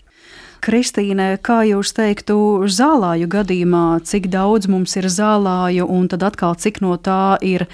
S2: Kristīne, kā jūs teiktu, zālāju gadījumā, cik daudz mums ir zālāju, un tad atkal cik no tā ir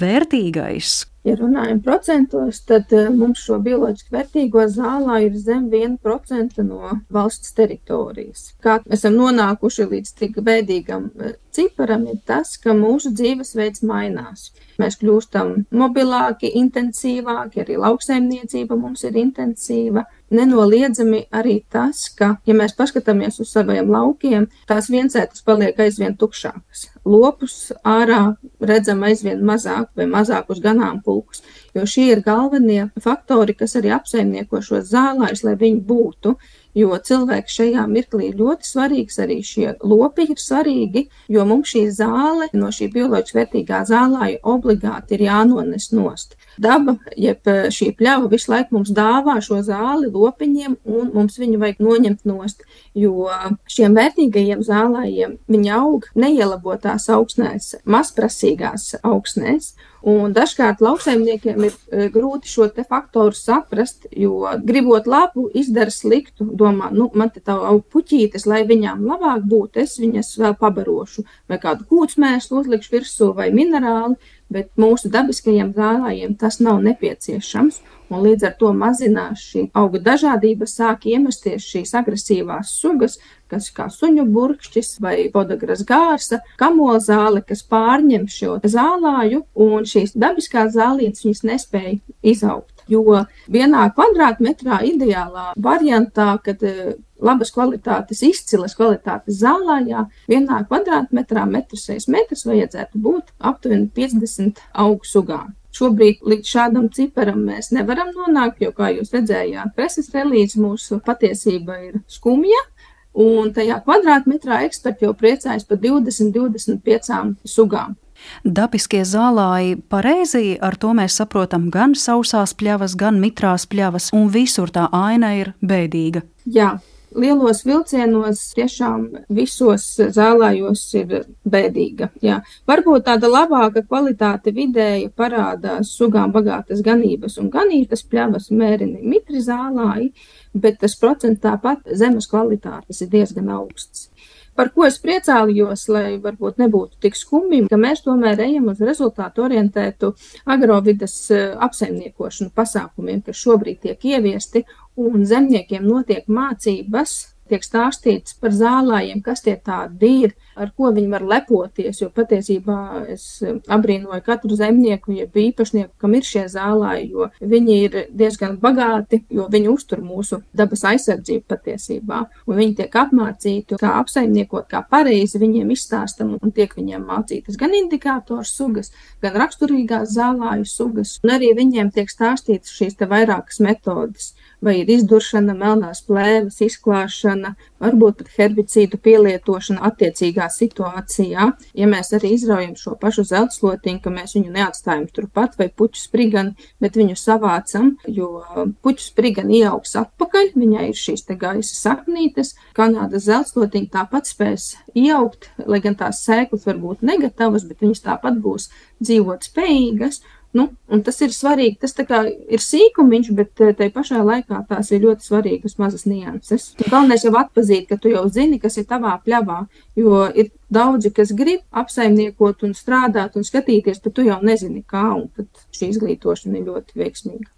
S2: vērtīgais?
S5: Ja runājam procentos, tad eh, mums šo bioloģiski vērtīgo zālā ir zem 1% no valsts teritorijas. Kā esam nonākuši līdz tik bēdīgam eh, ciparam, ir tas, ka mūsu dzīvesveids mainās. Mēs kļūstam mobilāki, intensīvāki, arī lauksaimniecība mums ir intensīva. Nenoliedzami arī tas, ka, ja mēs paskatāmies uz saviem laukiem, tās viensētas paliek aizvien tukšākas. Lopus ārā redzam aizvien mazāk vai mazākus ganāmpulkus, jo šie ir galvenie faktori, kas arī apsaimnieko šos zālājus, lai viņi būtu. Jo cilvēks šajā mirklī ir ļoti svarīgs, arī šie lopi ir svarīgi, jo mums šī zāle no šī bioloģiski vērtīgā zālāja obligāti ir jānones nost. Daba, jeb šī pļava visu laiku mums dāvā šo zāli lopiņiem, un mums viņu vajag noņemt nost, jo šiem vērtīgajiem zālājiem viņi aug neielabotās augsnēs, mazprasīgās augsnēs, Un dažkārt lauksaimniekiem ir e, grūti šo faktoru saprast, jo gribot labu, izdara sliktu. Domā, nu, man te tā aug puķītes, lai viņām labāk būtu, es viņas vēl pabarošu, vai kādu kūtsmēslu uzlikšu virsū, vai minerāli, bet mūsu dabiskajiem zālājiem tas nav nepieciešams un līdz ar to mazinās šī auga dažādība, sāk iemesties šīs agresīvās sugas, kas kā suņu burkšķis vai podagras gārsa, kamolzāle, kas pārņem šo zālāju, un šīs dabiskās zālītes viņas nespēja izaugt. Jo vienā kvadrātmetrā ideālā variantā, kad eh, labas kvalitātes, izcilas kvalitātes zālājā, vienā kvadrātmetrā, metrs 6 metrus, vajadzētu būt aptuveni 50 augu sugām. Šobrīd līdz šādam ciparam mēs nevaram nonākt, jo, kā jūs redzējāt, preses relīze mūsu patiesība ir skumja. Un tajā kvadrātmetrā eksperti jau priecājas par 20, 25 sugām.
S2: Dabiskie zālāji pareizi, ar to mēs saprotam gan sausās pļavas, gan mitrās pļavas, un visur tā aina ir bēdīga.
S5: Jā, lielos vilcienos tiešām visos zālājos ir bēdīga. Jā. Varbūt tāda labāka kvalitāte vidēja parādās sugām bagātas ganības un ganītas pļavas mērini mitri zālāji, bet tas procents tāpat zemes kvalitātes ir diezgan augsts. Par ko es priecājos, lai varbūt nebūtu tik skumji, ka mēs tomēr ejam uz rezultātu orientētu agrovidas eh, apsaimniekošanu pasākumiem, kas šobrīd tiek ieviesti, un zemniekiem notiek mācības tiek stāstīts par zālājiem, kas tie tādi ir, ar ko viņi var lepoties. Jo patiesībā es abrīnoju katru zemnieku, jeb īpašnieku, kam ir šie zālāji, jo viņi ir diezgan bagāti, jo viņi uztur mūsu dabas aizsardzību patiesībā. Un viņi tiek apmācīti, kā apsaimniekot, kā pareizi viņiem izstāstam un tiek viņiem mācītas gan indikātoru sugas, gan raksturīgās zālāju sugas. Un arī viņiem tiek stāstītas šīs te vairākas metodas vai ir izduršana, melnās plēves izklāšana, varbūt pat herbicīdu pielietošana attiecīgā situācijā. Ja mēs arī izraujam šo pašu zeltslotiņu, ka mēs viņu neatstājam turpat vai puķu sprigani, bet viņu savācam, jo puķu sprigani ieaugs atpakaļ, viņai ir šīs te gaisa saknītes, Kanādas zeltslotiņa tāpat spēs ieaugt, lai gan tās sēklas var būt negatīvas, bet viņas tāpat būs dzīvot spējīgas. Nu, tas ir svarīgi. Tas ir sīkumiņš, bet eh, tai pašā laikā tās ir ļoti svarīgas mazas nianses. Galvenais jau atzīt, ka tu jau zini, kas ir tavā pļavā. Jo ir daudzi, kas grib apsaimniekot un strādāt un skatīties, bet tu jau nezini, kā. Tad šī izglītošana ir ļoti veiksmīga.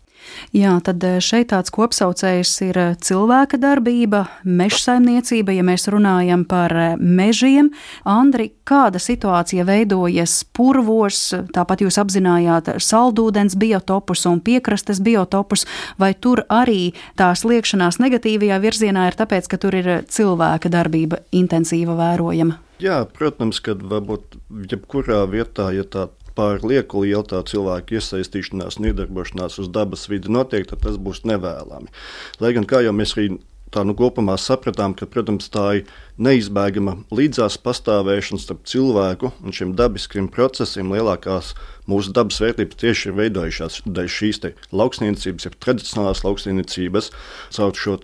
S2: Jā, tad eh, šeit tāds kopsaucējs ir eh, cilvēka darbība, meža saimniecība, ja mēs runājam par eh, mežiem. Andri, kāda situācija veidojas purvos, tāpat jūs apzinājāt saldūdens biotopus un piekrastes biotopus, vai tur arī tās liekšanās negatīvajā virzienā ir tāpēc, ka tur ir cilvēka darbība intensīva vērojama?
S1: Jā, protams, ka varbūt jebkurā vietā, ja tā pār lieku liela tā cilvēka iesaistīšanās un iedarbošanās uz dabas vidi notiek, tad tas būs nevēlami. Lai gan, kā jau mēs arī tā nu kopumā sapratām, ka, protams, tā ir neizbēgama līdzās pastāvēšana starp cilvēku un šiem dabiskiem procesiem. Lielākās mūsu dabas vērtības tieši ir veidojušās dēļ šīs lauksniecības, jeb tradicionālās lauksniecības, caur šo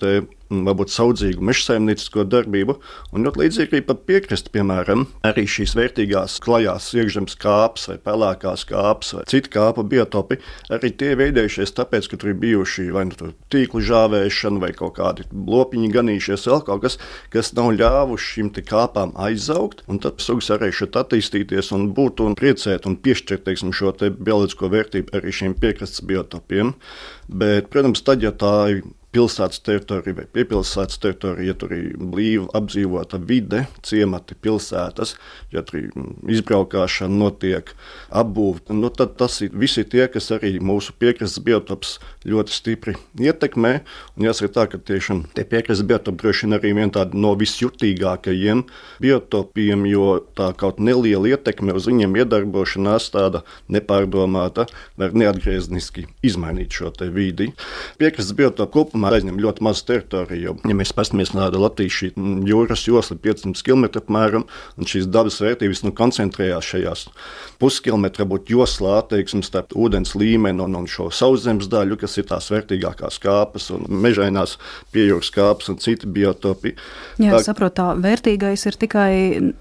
S1: varbūt saudzīgu mežsaimniecisko darbību, un ļoti līdzīgi arī par piekrastu, piemēram, arī šīs vērtīgās klajās iekšzemes kāpes vai pelēkās kāpes vai citu kāpu biotopi, arī tie veidējušies tāpēc, ka tur ir bijuši vai nu tīklu žāvēšana vai kaut kādi lopiņi ganījušies, vēl kaut kas, kas nav ļāvuši šīm kāpām aizaugt, un tad sugas arī šeit attīstīties un būt un priecēt un piešķirt, teiksim, šo te bioloģisko vērtību arī šiem piekrastes biotopiem. Bet, protams, tad, ja tā ir pilsētas teritorija vai piepilsētas teritorija, ja tur ir blīva apdzīvota vide, ciemati, pilsētas, ja tur izbraukšana notiek, apbūve, nu, tad tas ir visi tie, kas arī mūsu piekrastes biotops ļoti stipri ietekmē. Un jāsaka tā, ka tiešām tie piekrastes biotopi droši vien arī viena no visjutīgākajiem biotopiem, jo tā kaut neliela ietekme uz viņiem iedarbošanās tāda nepārdomāta var neatgriezniski izmainīt šo vidi. Piekrastes biotopu kopumā aizņem ļoti mazu teritoriju. Ja mēs paskatāmies uz Latvijas šī jūras joslu, 500 km apmēram, un šīs dabas vērtības nu, koncentrējās šajās puskilometra būtu joslā, teiksim, starp ūdens līmeni un, un šo sauszemes daļu, kas ir tās vērtīgākās kāpas un mežainās piejūras kāpas un citi biotopi.
S2: Jā, tā, saprotu, tā vērtīgais ir tikai,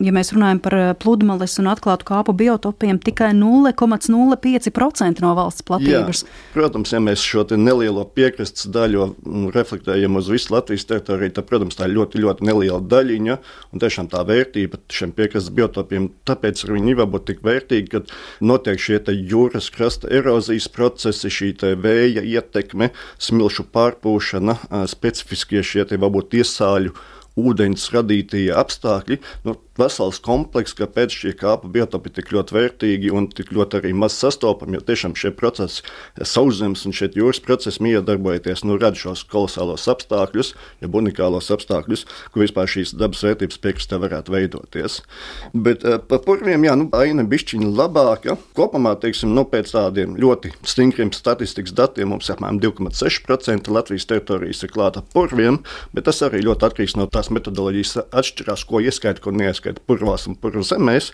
S2: ja mēs runājam par eh, pludmales un atklātu kāpu biotopiem, tikai 0,05% no valsts platības. Jā,
S1: protams, ja mēs šo nelielo piekrastes daļu reflektējam uz visu Latvijas teritoriju, tad, protams, tā ir ļoti, ļoti neliela daļiņa. Un tiešām tā vērtība šiem piekrastes biotopiem, tāpēc viņi var būt tik vērtīgi, kad notiek šie jūras krasta erozijas procesi, šī vēja ietekme, smilšu pārpūšana, specifiskie šie varbūt iesāļu ūdeņus radītie apstākļi. Nu, vesels komplekss, kāpēc šie kāpu biotopi tik ļoti vērtīgi un tik ļoti arī maz sastopami. Jo tiešām šie procesi, sauszemes un šeit jūras procesi miedarbojoties, nu, rada šos kolosālos apstākļus, ja unikālos apstākļus, kur vispār šīs dabas vērtības piekrastē varētu veidoties. Bet uh, par purviem, jā, nu, aina bišķiņa labāka. Kopumā, teiksim, nu, pēc tādiem ļoti stingriem statistikas datiem mums apmēram 2,6% Latvijas teritorijas ir klāta purviem, bet tas arī ļoti atkarīgs no tās metodoloģijas atšķirās, ko ieskaita, ko neieskaita skaitā purvās un purvu zemēs.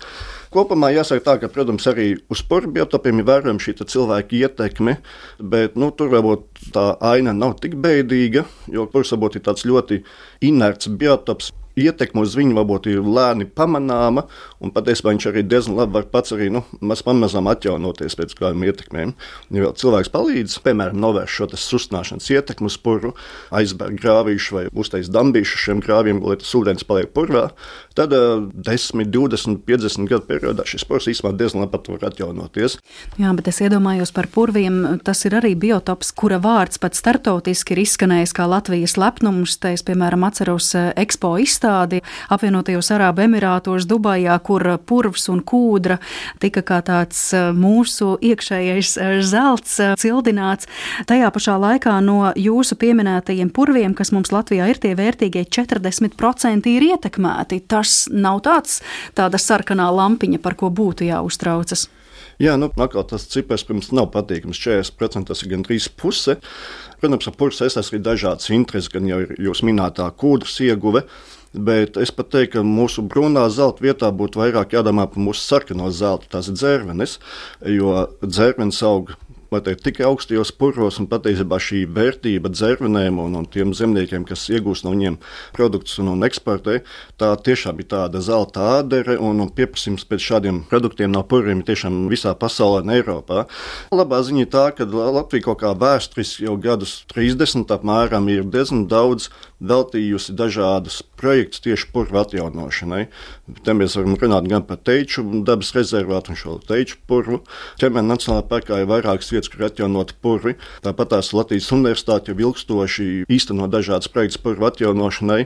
S1: Kopumā jāsaka tā, ka, protams, arī uz purvu biotopiem ir vērojama šī cilvēka ietekme, bet nu, tur varbūt tā aina nav tik beidīga, jo purvs varbūt ir tāds ļoti inerts biotops ietekme uz viņu varbūt ir lēni pamanāma, un patiesībā viņš arī diezgan labi var pats arī nu, maz pamazām atjaunoties pēc kādām ietekmēm. Ja vēl cilvēks palīdz, piemēram, novērst šo sustināšanas ietekmi uz puru, aizbērt grāvīšu vai uztaisīt dambīšu šiem grāviem, lai tas ūdens paliek purvā, tad uh, 10, 20, 50 gadu periodā šis purs īstenībā diezgan labi var atjaunoties.
S2: Jā, bet es iedomājos par purviem, tas ir arī biotops, kura vārds pat startautiski ir izskanējis kā Latvijas lepnums. Te es, piemēram, atceros Expo izstādi izstādi apvienotajos Arābu Emirātos, Dubajā, kur purvs un kūdra tika kā tāds e, mūsu iekšējais e, zelts cildināts. Tajā pašā laikā no jūsu pieminētajiem purviem, kas mums Latvijā ir tie vērtīgie 40% ir ietekmēti. Tas nav tāds, tāda sarkanā lampiņa, par ko būtu jāuztraucas.
S1: Jā, nu, atkal tas cipars, protams, nav patīkams. 40% tas ir gandrīz puse. Protams, ar pursu saistās arī dažādas intereses, gan jau jūs minētā kūdras ieguve. Bet es pat teiktu, ka mūsu brūnā zelta vietā būtu vairāk jādomā par mūsu sarkano zeltu, tās ir dzērvenes, jo dzērvenes aug teikt, tik augstajos purvos, un patiesībā šī vērtība dzērvenēm un, un tiem zemniekiem, kas iegūst no viņiem produktus un, un eksportē, tā tiešām ir tāda zelta ādere, un, un pieprasījums pēc šādiem produktiem no purviem ir tiešām visā pasaulē un Eiropā. Labā ziņa ir tā, ka Latvija kaut kā vēsturiski jau gadus 30 apmēram ir diezgan daudz veltījusi dažādus projektus tieši purvu atjaunošanai. Te mēs varam runāt gan par teiču dabas rezervātu un šo teiču purvu. Ķemēna Nacionālajā parkā ir vairākas vietas, kur atjaunot purvi. Tāpat tās Latvijas universitāte jau ilgstoši īsteno dažādas projekts purvu atjaunošanai.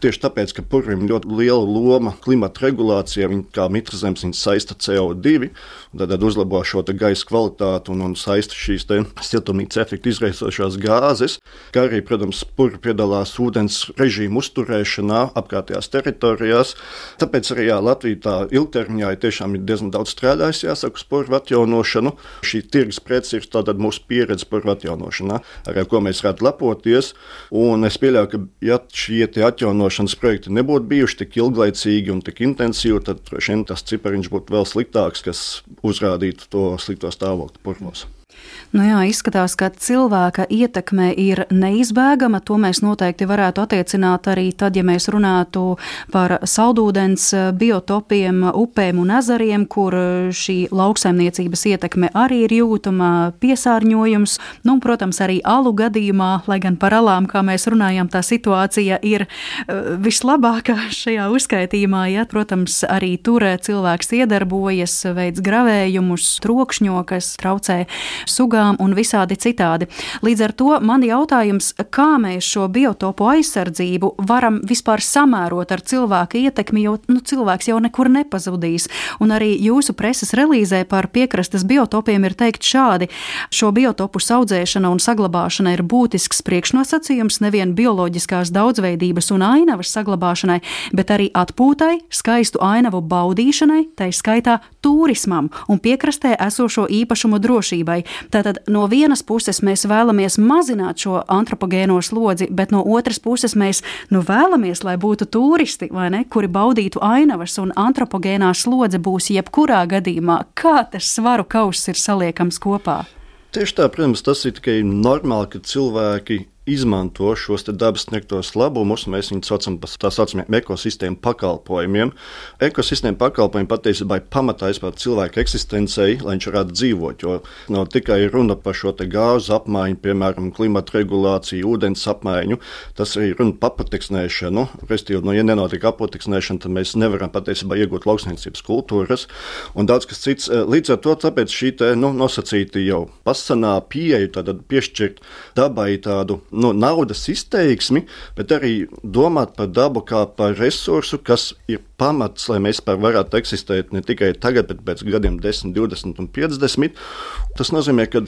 S1: Tieši tāpēc, ka purvim ļoti liela loma klimata regulācijā, viņi kā mitras zemes viņi saista CO2, tad, tad uzlabo šo gaisa kvalitāti un, un saista šīs siltumnīca efektu izraisošās gāzes, kā arī, protams, purvi piedalās ūdens režīmu uzturēšanā apkārtējās teritorijās. Tāpēc arī jā, Latvija tā ilgtermiņā ir tiešām ir diezgan daudz strādājusi, jāsaka, uz purvu atjaunošanu. Šī tirgus preci ir tātad mūsu pieredze purvu atjaunošanā, ar ko mēs varētu lepoties. Un es pieļauju, ka ja šie atjaunošanas projekti nebūtu bijuši tik ilglaicīgi un tik intensīvi, tad šiem tas cipariņš būtu vēl sliktāks, kas uzrādītu to slikto stāvokli purvos.
S2: Nu jā, izskatās, ka cilvēka ietekme ir neizbēgama. To mēs noteikti varētu attiecināt arī tad, ja mēs runātu par saldūdens biotopiem, upēm un ezeriem, kur šī lauksaimniecības ietekme arī ir jūtama piesārņojums. Nu, protams, arī alu gadījumā, lai gan par alām, kā mēs runājam, tā situācija ir eh, vislabākā šajā uzskaitījumā. Ja, protams, arī tur cilvēks iedarbojas, veids gravējumus, trokšņo, kas traucē sugām un visādi citādi. Līdz ar to man jautājums, kā mēs šo biotopu aizsardzību varam vispār samērot ar cilvēka ietekmi, jo nu, cilvēks jau nekur nepazudīs. Un arī jūsu preses relīzē par piekrastes biotopiem ir teikt šādi: šo biotopu audzēšana un saglabāšana ir būtisks priekšnosacījums nevien bioloģiskās daudzveidības un ainavas saglabāšanai, bet arī atpūtai, skaistu ainavu baudīšanai, tai skaitā turismam un piekrastē esošo īpašumu drošībai. Tātad no vienas puses mēs vēlamies mazināt šo antropogēno slodzi, bet no otras puses mēs nu, vēlamies, lai būtu turisti, ne, kuri baudītu ainavas, un antropogēnā slodze būs jebkurā gadījumā. Kā tas svaru kauss ir saliekams kopā?
S1: Tieši tā, protams, tas ir tikai normāli, ka cilvēki izmanto šos dabas sniegtos labumus. Mēs viņus saucam par tā saucamiem ekosistēmu pakalpojumiem. Ekosistēma pakalpojumi patiesībā ir pamatā par cilvēku eksistencei, lai viņš varētu dzīvot. Jo nav tikai runa par šo gāzu apmaiņu, piemēram, klimata regulāciju, ūdens apmaiņu. Tas ir runa par apateksnēšanu. Restīvi, nu, ja nenotiek apateksnēšana, tad mēs nevaram patiesībā iegūt lauksniecības kultūras un daudz kas cits. Līdz ar to šī te, nu, nosacīta jau pasanā pieeja, tad piešķirt dabai tādu no naudas izteiksmi, bet arī domāt par dabu kā par resursu, kas ir pamats, lai mēs varētu eksistēt ne tikai tagad, bet pēc gadiem 10, 20 un 50. Tas nozīmē, ka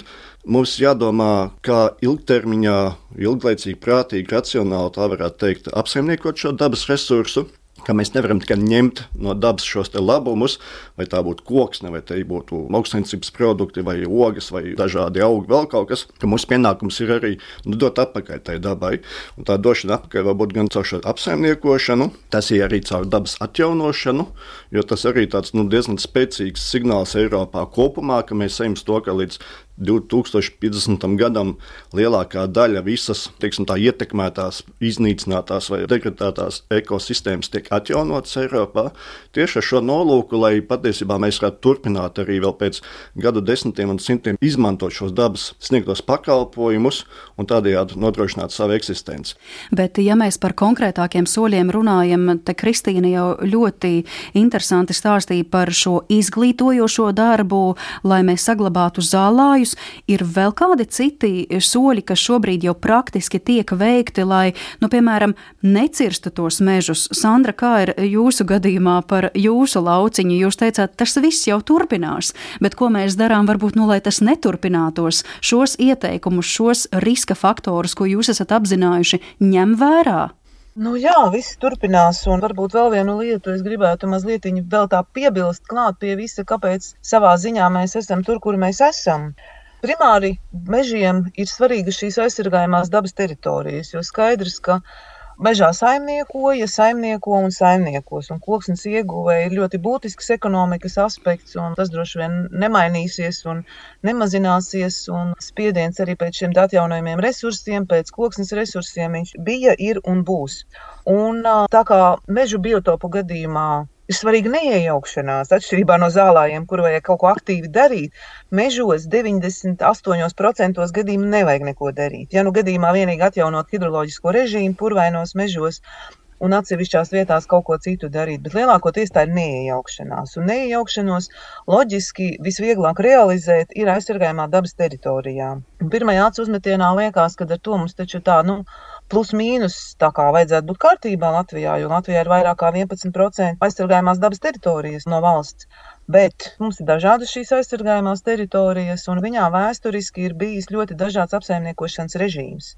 S1: mums jādomā, kā ilgtermiņā, ilglaicīgi, prātīgi, racionāli, tā varētu teikt, apsaimniekot šo dabas resursu ka mēs nevaram tikai ņemt no dabas šos labumus, vai tā būtu koks, vai tā būtu lauksainicības produkti, vai ogas, vai dažādi augi, vēl kaut kas. Mūsu pienākums ir arī nu, dot atpakaļ tai dabai. Un tā došana atpakaļ var būt gan caur šo apsaimniekošanu, tas ir arī caur dabas atjaunošanu, jo tas arī tāds nu, diezgan spēcīgs signāls Eiropā kopumā, ka mēs ejam to, ka līdz 2050. gadam lielākā daļa visas teiksim, tā, ietekmētās, iznīcinātās vai degradētās ekosistēmas tiek atjaunotas Eiropā. Tieši ar šo nolūku, lai patiesībā mēs varētu turpināt arī pēc gadu desmitiem un simtiem izmantot šos dabas sniegtos pakalpojumus un tādējādi nodrošināt savu eksistenci.
S2: Bet, ja mēs par konkrētākiem soļiem runājam, te Kristīna jau ļoti interesanti stāstīja par šo izglītojošo darbu, lai mēs saglabātu zālājus gadījus. Ir vēl kādi citi soļi, kas šobrīd jau praktiski tiek veikti, lai, nu, piemēram, necirstu tos mežus. Sandra, kā ir jūsu gadījumā par jūsu lauciņu? Jūs teicāt, tas viss jau turpinās, bet ko mēs darām, varbūt, nu, lai tas neturpinātos? Šos ieteikumus, šos riska faktorus, ko jūs esat apzinājuši, ņem vērā.
S4: Nu jā, viss turpinās, un varbūt vēl vienu lietu es gribētu mazliet vēl tā piebilst klāt pie visa, kāpēc savā ziņā mēs esam tur, kur mēs esam. Primāri mežiem ir svarīgas šīs aizsargājumās dabas teritorijas, jo skaidrs, ka mežā saimniekoja, saimnieko un saimniekos, un koksnes ieguve ir ļoti būtisks ekonomikas aspekts, un tas droši vien nemainīsies un nemazināsies, un spiediens arī pēc šiem atjaunojumiem resursiem, pēc koksnes resursiem viņš bija, ir un būs. Un tā kā mežu biotopu gadījumā Ir svarīga neiejaukšanās, atšķirībā no zālājiem, kur vajag kaut ko aktīvi darīt. Mežos 98% gadījumu nevajag neko darīt. Ja nu gadījumā vienīgi atjaunot hidroloģisko režīmu, purvainos mežos, un atsevišķās vietās kaut ko citu darīt. Bet lielākoties tā ir neiejaukšanās. Un neiejaukšanos loģiski visvieglāk realizēt ir aizsargājumā dabas teritorijā. Pirmajā acu uzmetienā liekas, ka ar to mums taču tā, nu, plus mīnus tā kā vajadzētu būt kārtībā Latvijā, jo Latvijā ir vairāk kā 11% aizsargājumās dabas teritorijas no valsts. Bet mums ir dažādas šīs aizsargājumās teritorijas, un viņā vēsturiski ir bijis ļoti dažāds apsaimniekošanas režīms.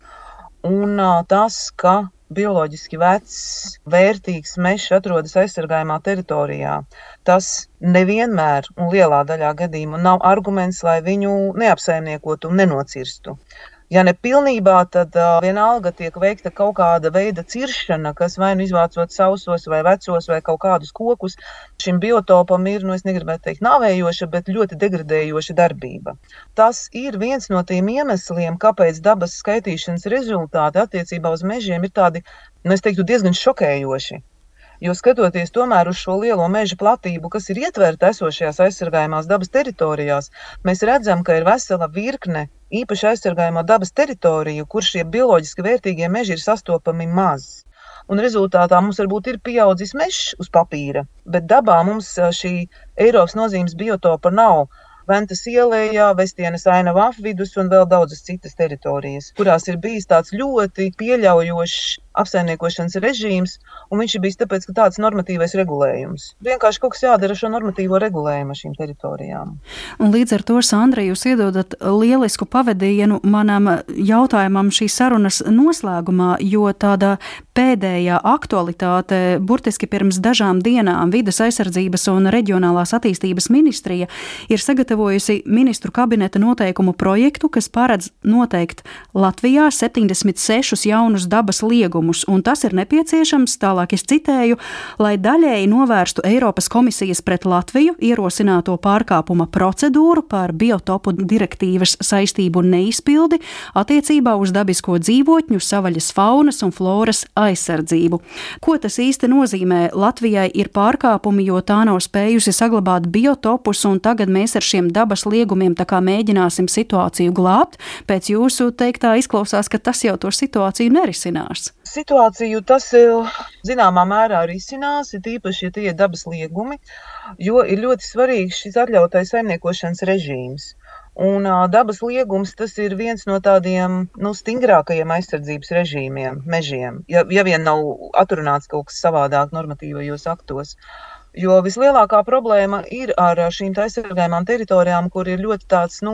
S4: Un tas, ka bioloģiski vecs, vērtīgs mežs atrodas aizsargājumā teritorijā, tas nevienmēr un lielā daļā gadījumu nav arguments, lai viņu neapsaimniekotu un nenocirstu. Ja ne pilnībā, tad uh, vienalga tiek veikta kaut kāda veida ciršana, kas vai nu izvācot sausos vai vecos vai kaut kādus kokus. Šim biotopam ir, nu, es negribētu teikt, nāvējoša, bet ļoti degradējoša darbība. Tas ir viens no tiem iemesliem, kāpēc dabas skaitīšanas rezultāti attiecībā uz mežiem ir tādi, nu, es teiktu, diezgan šokējoši. Jo skatoties tomēr uz šo lielo meža platību, kas ir ietverta esošajās aizsargājumās dabas teritorijās, mēs redzam, ka ir vesela virkne īpaši aizsargājamo dabas teritoriju, kur šie bioloģiski vērtīgie meži ir sastopami maz. Un rezultātā mums varbūt ir pieaudzis mežs uz papīra, bet dabā mums šī Eiropas nozīmes biotopa nav. Ventas ielējā, Vestienas ainava apvidus un vēl daudzas citas teritorijas, kurās ir bijis tāds ļoti pieļaujošs apsaimniekošanas režīms, un viņš ir bijis tāpēc, ka tāds normatīvais regulējums. Vienkārši kaut kas jādara šo normatīvo regulējumu šīm teritorijām.
S2: Un līdz ar to, Sandra, jūs iedodat lielisku pavadījienu manam jautājumam šīs sarunas noslēgumā, jo tāda pēdējā aktualitāte burtiski pirms dažām dienām vidas aizsardzības un reģionālās attīstības ministrija ir sagatavojusi ministru kabineta noteikumu projektu, kas paredz noteikt Latvijā 76 jaunus dabas liegumus pasākumus, un tas ir nepieciešams, tālāk es citēju, lai daļēji novērstu Eiropas komisijas pret Latviju ierosināto pārkāpuma procedūru par biotopu direktīvas saistību neizpildi attiecībā uz dabisko dzīvotņu, savaļas faunas un floras aizsardzību. Ko tas īsti nozīmē? Latvijai ir pārkāpumi, jo tā nav spējusi saglabāt biotopus, un tagad mēs ar šiem dabas liegumiem mēģināsim situāciju glābt. Pēc jūsu teiktā izklausās, ka tas jau to situāciju nerisinās
S4: situāciju tas eh, zināmā mērā risinās, ir īpaši, ja tie ir dabas liegumi, jo ir ļoti svarīgs šis atļautais saimniekošanas režīms. Un uh, dabas liegums tas ir viens no tādiem nu, stingrākajiem aizsardzības režīmiem, mežiem, ja, ja vien nav atrunāts kaut kas savādāk normatīvajos aktos. Jo vislielākā problēma ir ar šīm aizsargājumām teritorijām, kur ir ļoti tāds, nu,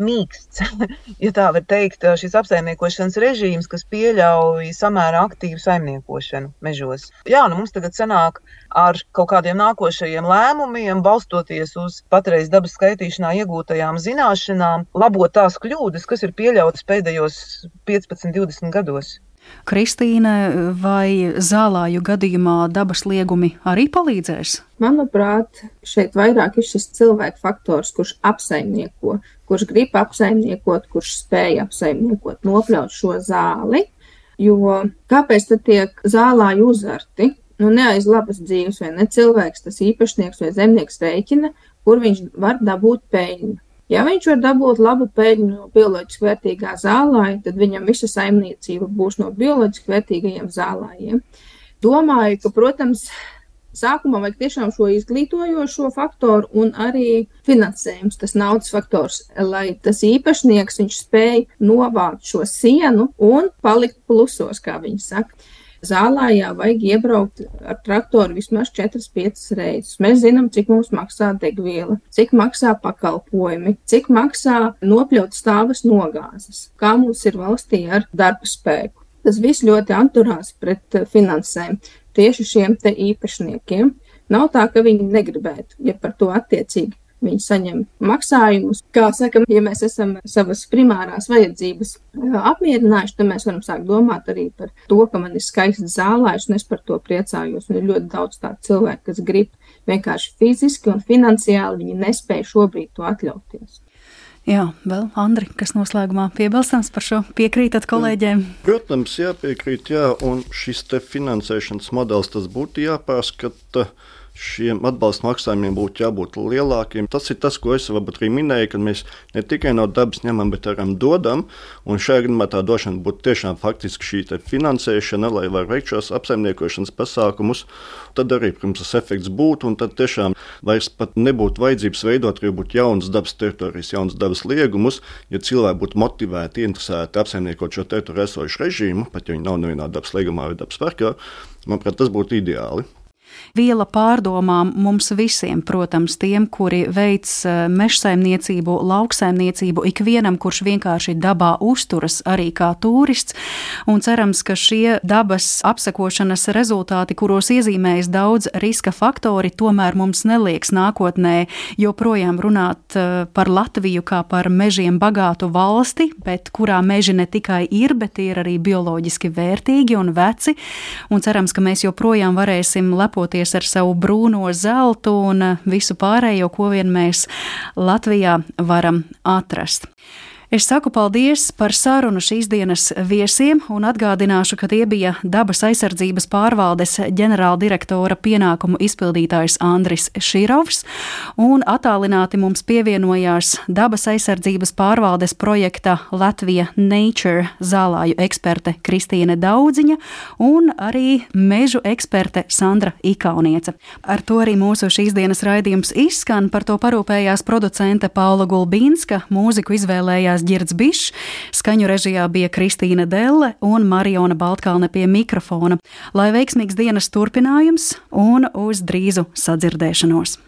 S4: mīksts, ja tā var teikt, šis apsaimniekošanas režīms, kas pieļauj samērā aktīvu saimniekošanu mežos. Jā, nu mums tagad sanāk ar kaut kādiem nākošajiem lēmumiem, balstoties uz patreiz dabas skaitīšanā iegūtajām zināšanām, labot tās kļūdas, kas ir pieļautas pēdējos 15, 20 gados.
S2: Kristīne, vai zālāju gadījumā dabas liegumi arī palīdzēs?
S5: Manuprāt, šeit vairāk ir šis cilvēku faktors, kurš apsaimnieko, kurš grib apsaimniekot, kurš spēj apsaimniekot, nopļaut šo zāli. Jo kāpēc tad tiek zālāji uzarti? Nu, ne aiz labas dzīves, vai ne cilvēks, tas īpašnieks vai zemnieks rēķina, kur viņš var dabūt peļņu. Ja viņš var dabūt labu peļņu no bioloģiski vērtīgā zālē, tad viņam visa saimniecība būs no bioloģiski vērtīgajiem zālājiem. Domāju, ka, protams, sākumā vajag tiešām šo izglītojošo faktoru un arī finansējums, tas naudas faktors, lai tas īpašnieks spēj novākt šo sienu un palikt plusos, kā viņi saka zālājā vajag iebraukt ar traktoru vismaz 4-5 reizes. Mēs zinām, cik mums maksā degviela, cik maksā pakalpojumi, cik maksā nopļaut stāvas nogāzes, kā mums ir valstī ar darba spēku. Tas viss ļoti atturās pret eh, finansēm tieši šiem te īpašniekiem. Nav tā, ka viņi negribētu, ja par to attiecīgi Viņi saņem maksājumus. Kā saka, ja mēs esam savas primārās vajadzības apmierinājuši, tad mēs varam sākt domāt arī par to, ka man ir skaists zālājs, un es par to priecājos. Un ir ļoti daudz tādu cilvēku, kas grib vienkārši fiziski un finansiāli, viņi nespēja šobrīd to atļauties.
S2: Jā, vēl Andri, kas noslēgumā piebilstams par šo piekrītat kolēģiem?
S1: Protams, jāpiekrīt, jā, un šis te finansēšanas modelis tas būtu jāpārskata šiem atbalsta maksājumiem būtu jābūt lielākiem. Tas ir tas, ko es varbūt arī minēju, ka mēs ne tikai no dabas ņemam, bet arī dodam. Un šajā gadījumā tā došana būtu tiešām faktiski šī finansēšana, lai varētu veikt šos apsaimniekošanas pasākumus. Tad arī, protams, tas efekts būtu, un tad tiešām vairs pat nebūtu vajadzības veidot arī jaunas dabas teritorijas, jaunas dabas liegumus, ja cilvēki būtu motivēti, interesēti apsaimniekot šo teritoriju esošu režīmu, pat ja viņi nav nevienā dabas liegumā vai dabas parkā. Manuprāt, tas būtu ideāli.
S2: Viela pārdomām mums visiem, protams, tiem, kuri veic eh, mežsaimniecību, lauksaimniecību, ikvienam, kurš vienkārši dabā uzturas arī kā turists. Un cerams, ka šie dabas apsekošanas rezultāti, kuros iezīmējas daudz riska faktori, tomēr mums nelieks nākotnē joprojām runāt eh, par Latviju kā par mežiem bagātu valsti, bet kurā meži ne tikai ir, bet ir arī bioloģiski vērtīgi un veci. Un cerams, ka mēs joprojām varēsim lepot lepoties ar savu brūno zeltu un visu pārējo, ko vien mēs Latvijā varam atrast. Es saku paldies par sarunu šīs dienas viesiem un atgādināšu, ka tie bija dabas aizsardzības pārvaldes ģenerāldirektora pienākumu izpildītājs Andris Širovs, un attālināti mums pievienojās dabas aizsardzības pārvaldes projekta Latvija Nature zālāju eksperte Kristīne Daudziņa un arī mežu eksperte Sandra Ikaunieca. Ar to arī mūsu šīs dienas raidījums izskan, par to parūpējās producente Paula Gulbīnska, mūziku izvēlējās Girds Bišs, skaņu režijā bija Kristīna Delle un Mariona Baltkalne pie mikrofona. Lai veiksmīgs dienas turpinājums un uz drīzu sadzirdēšanos!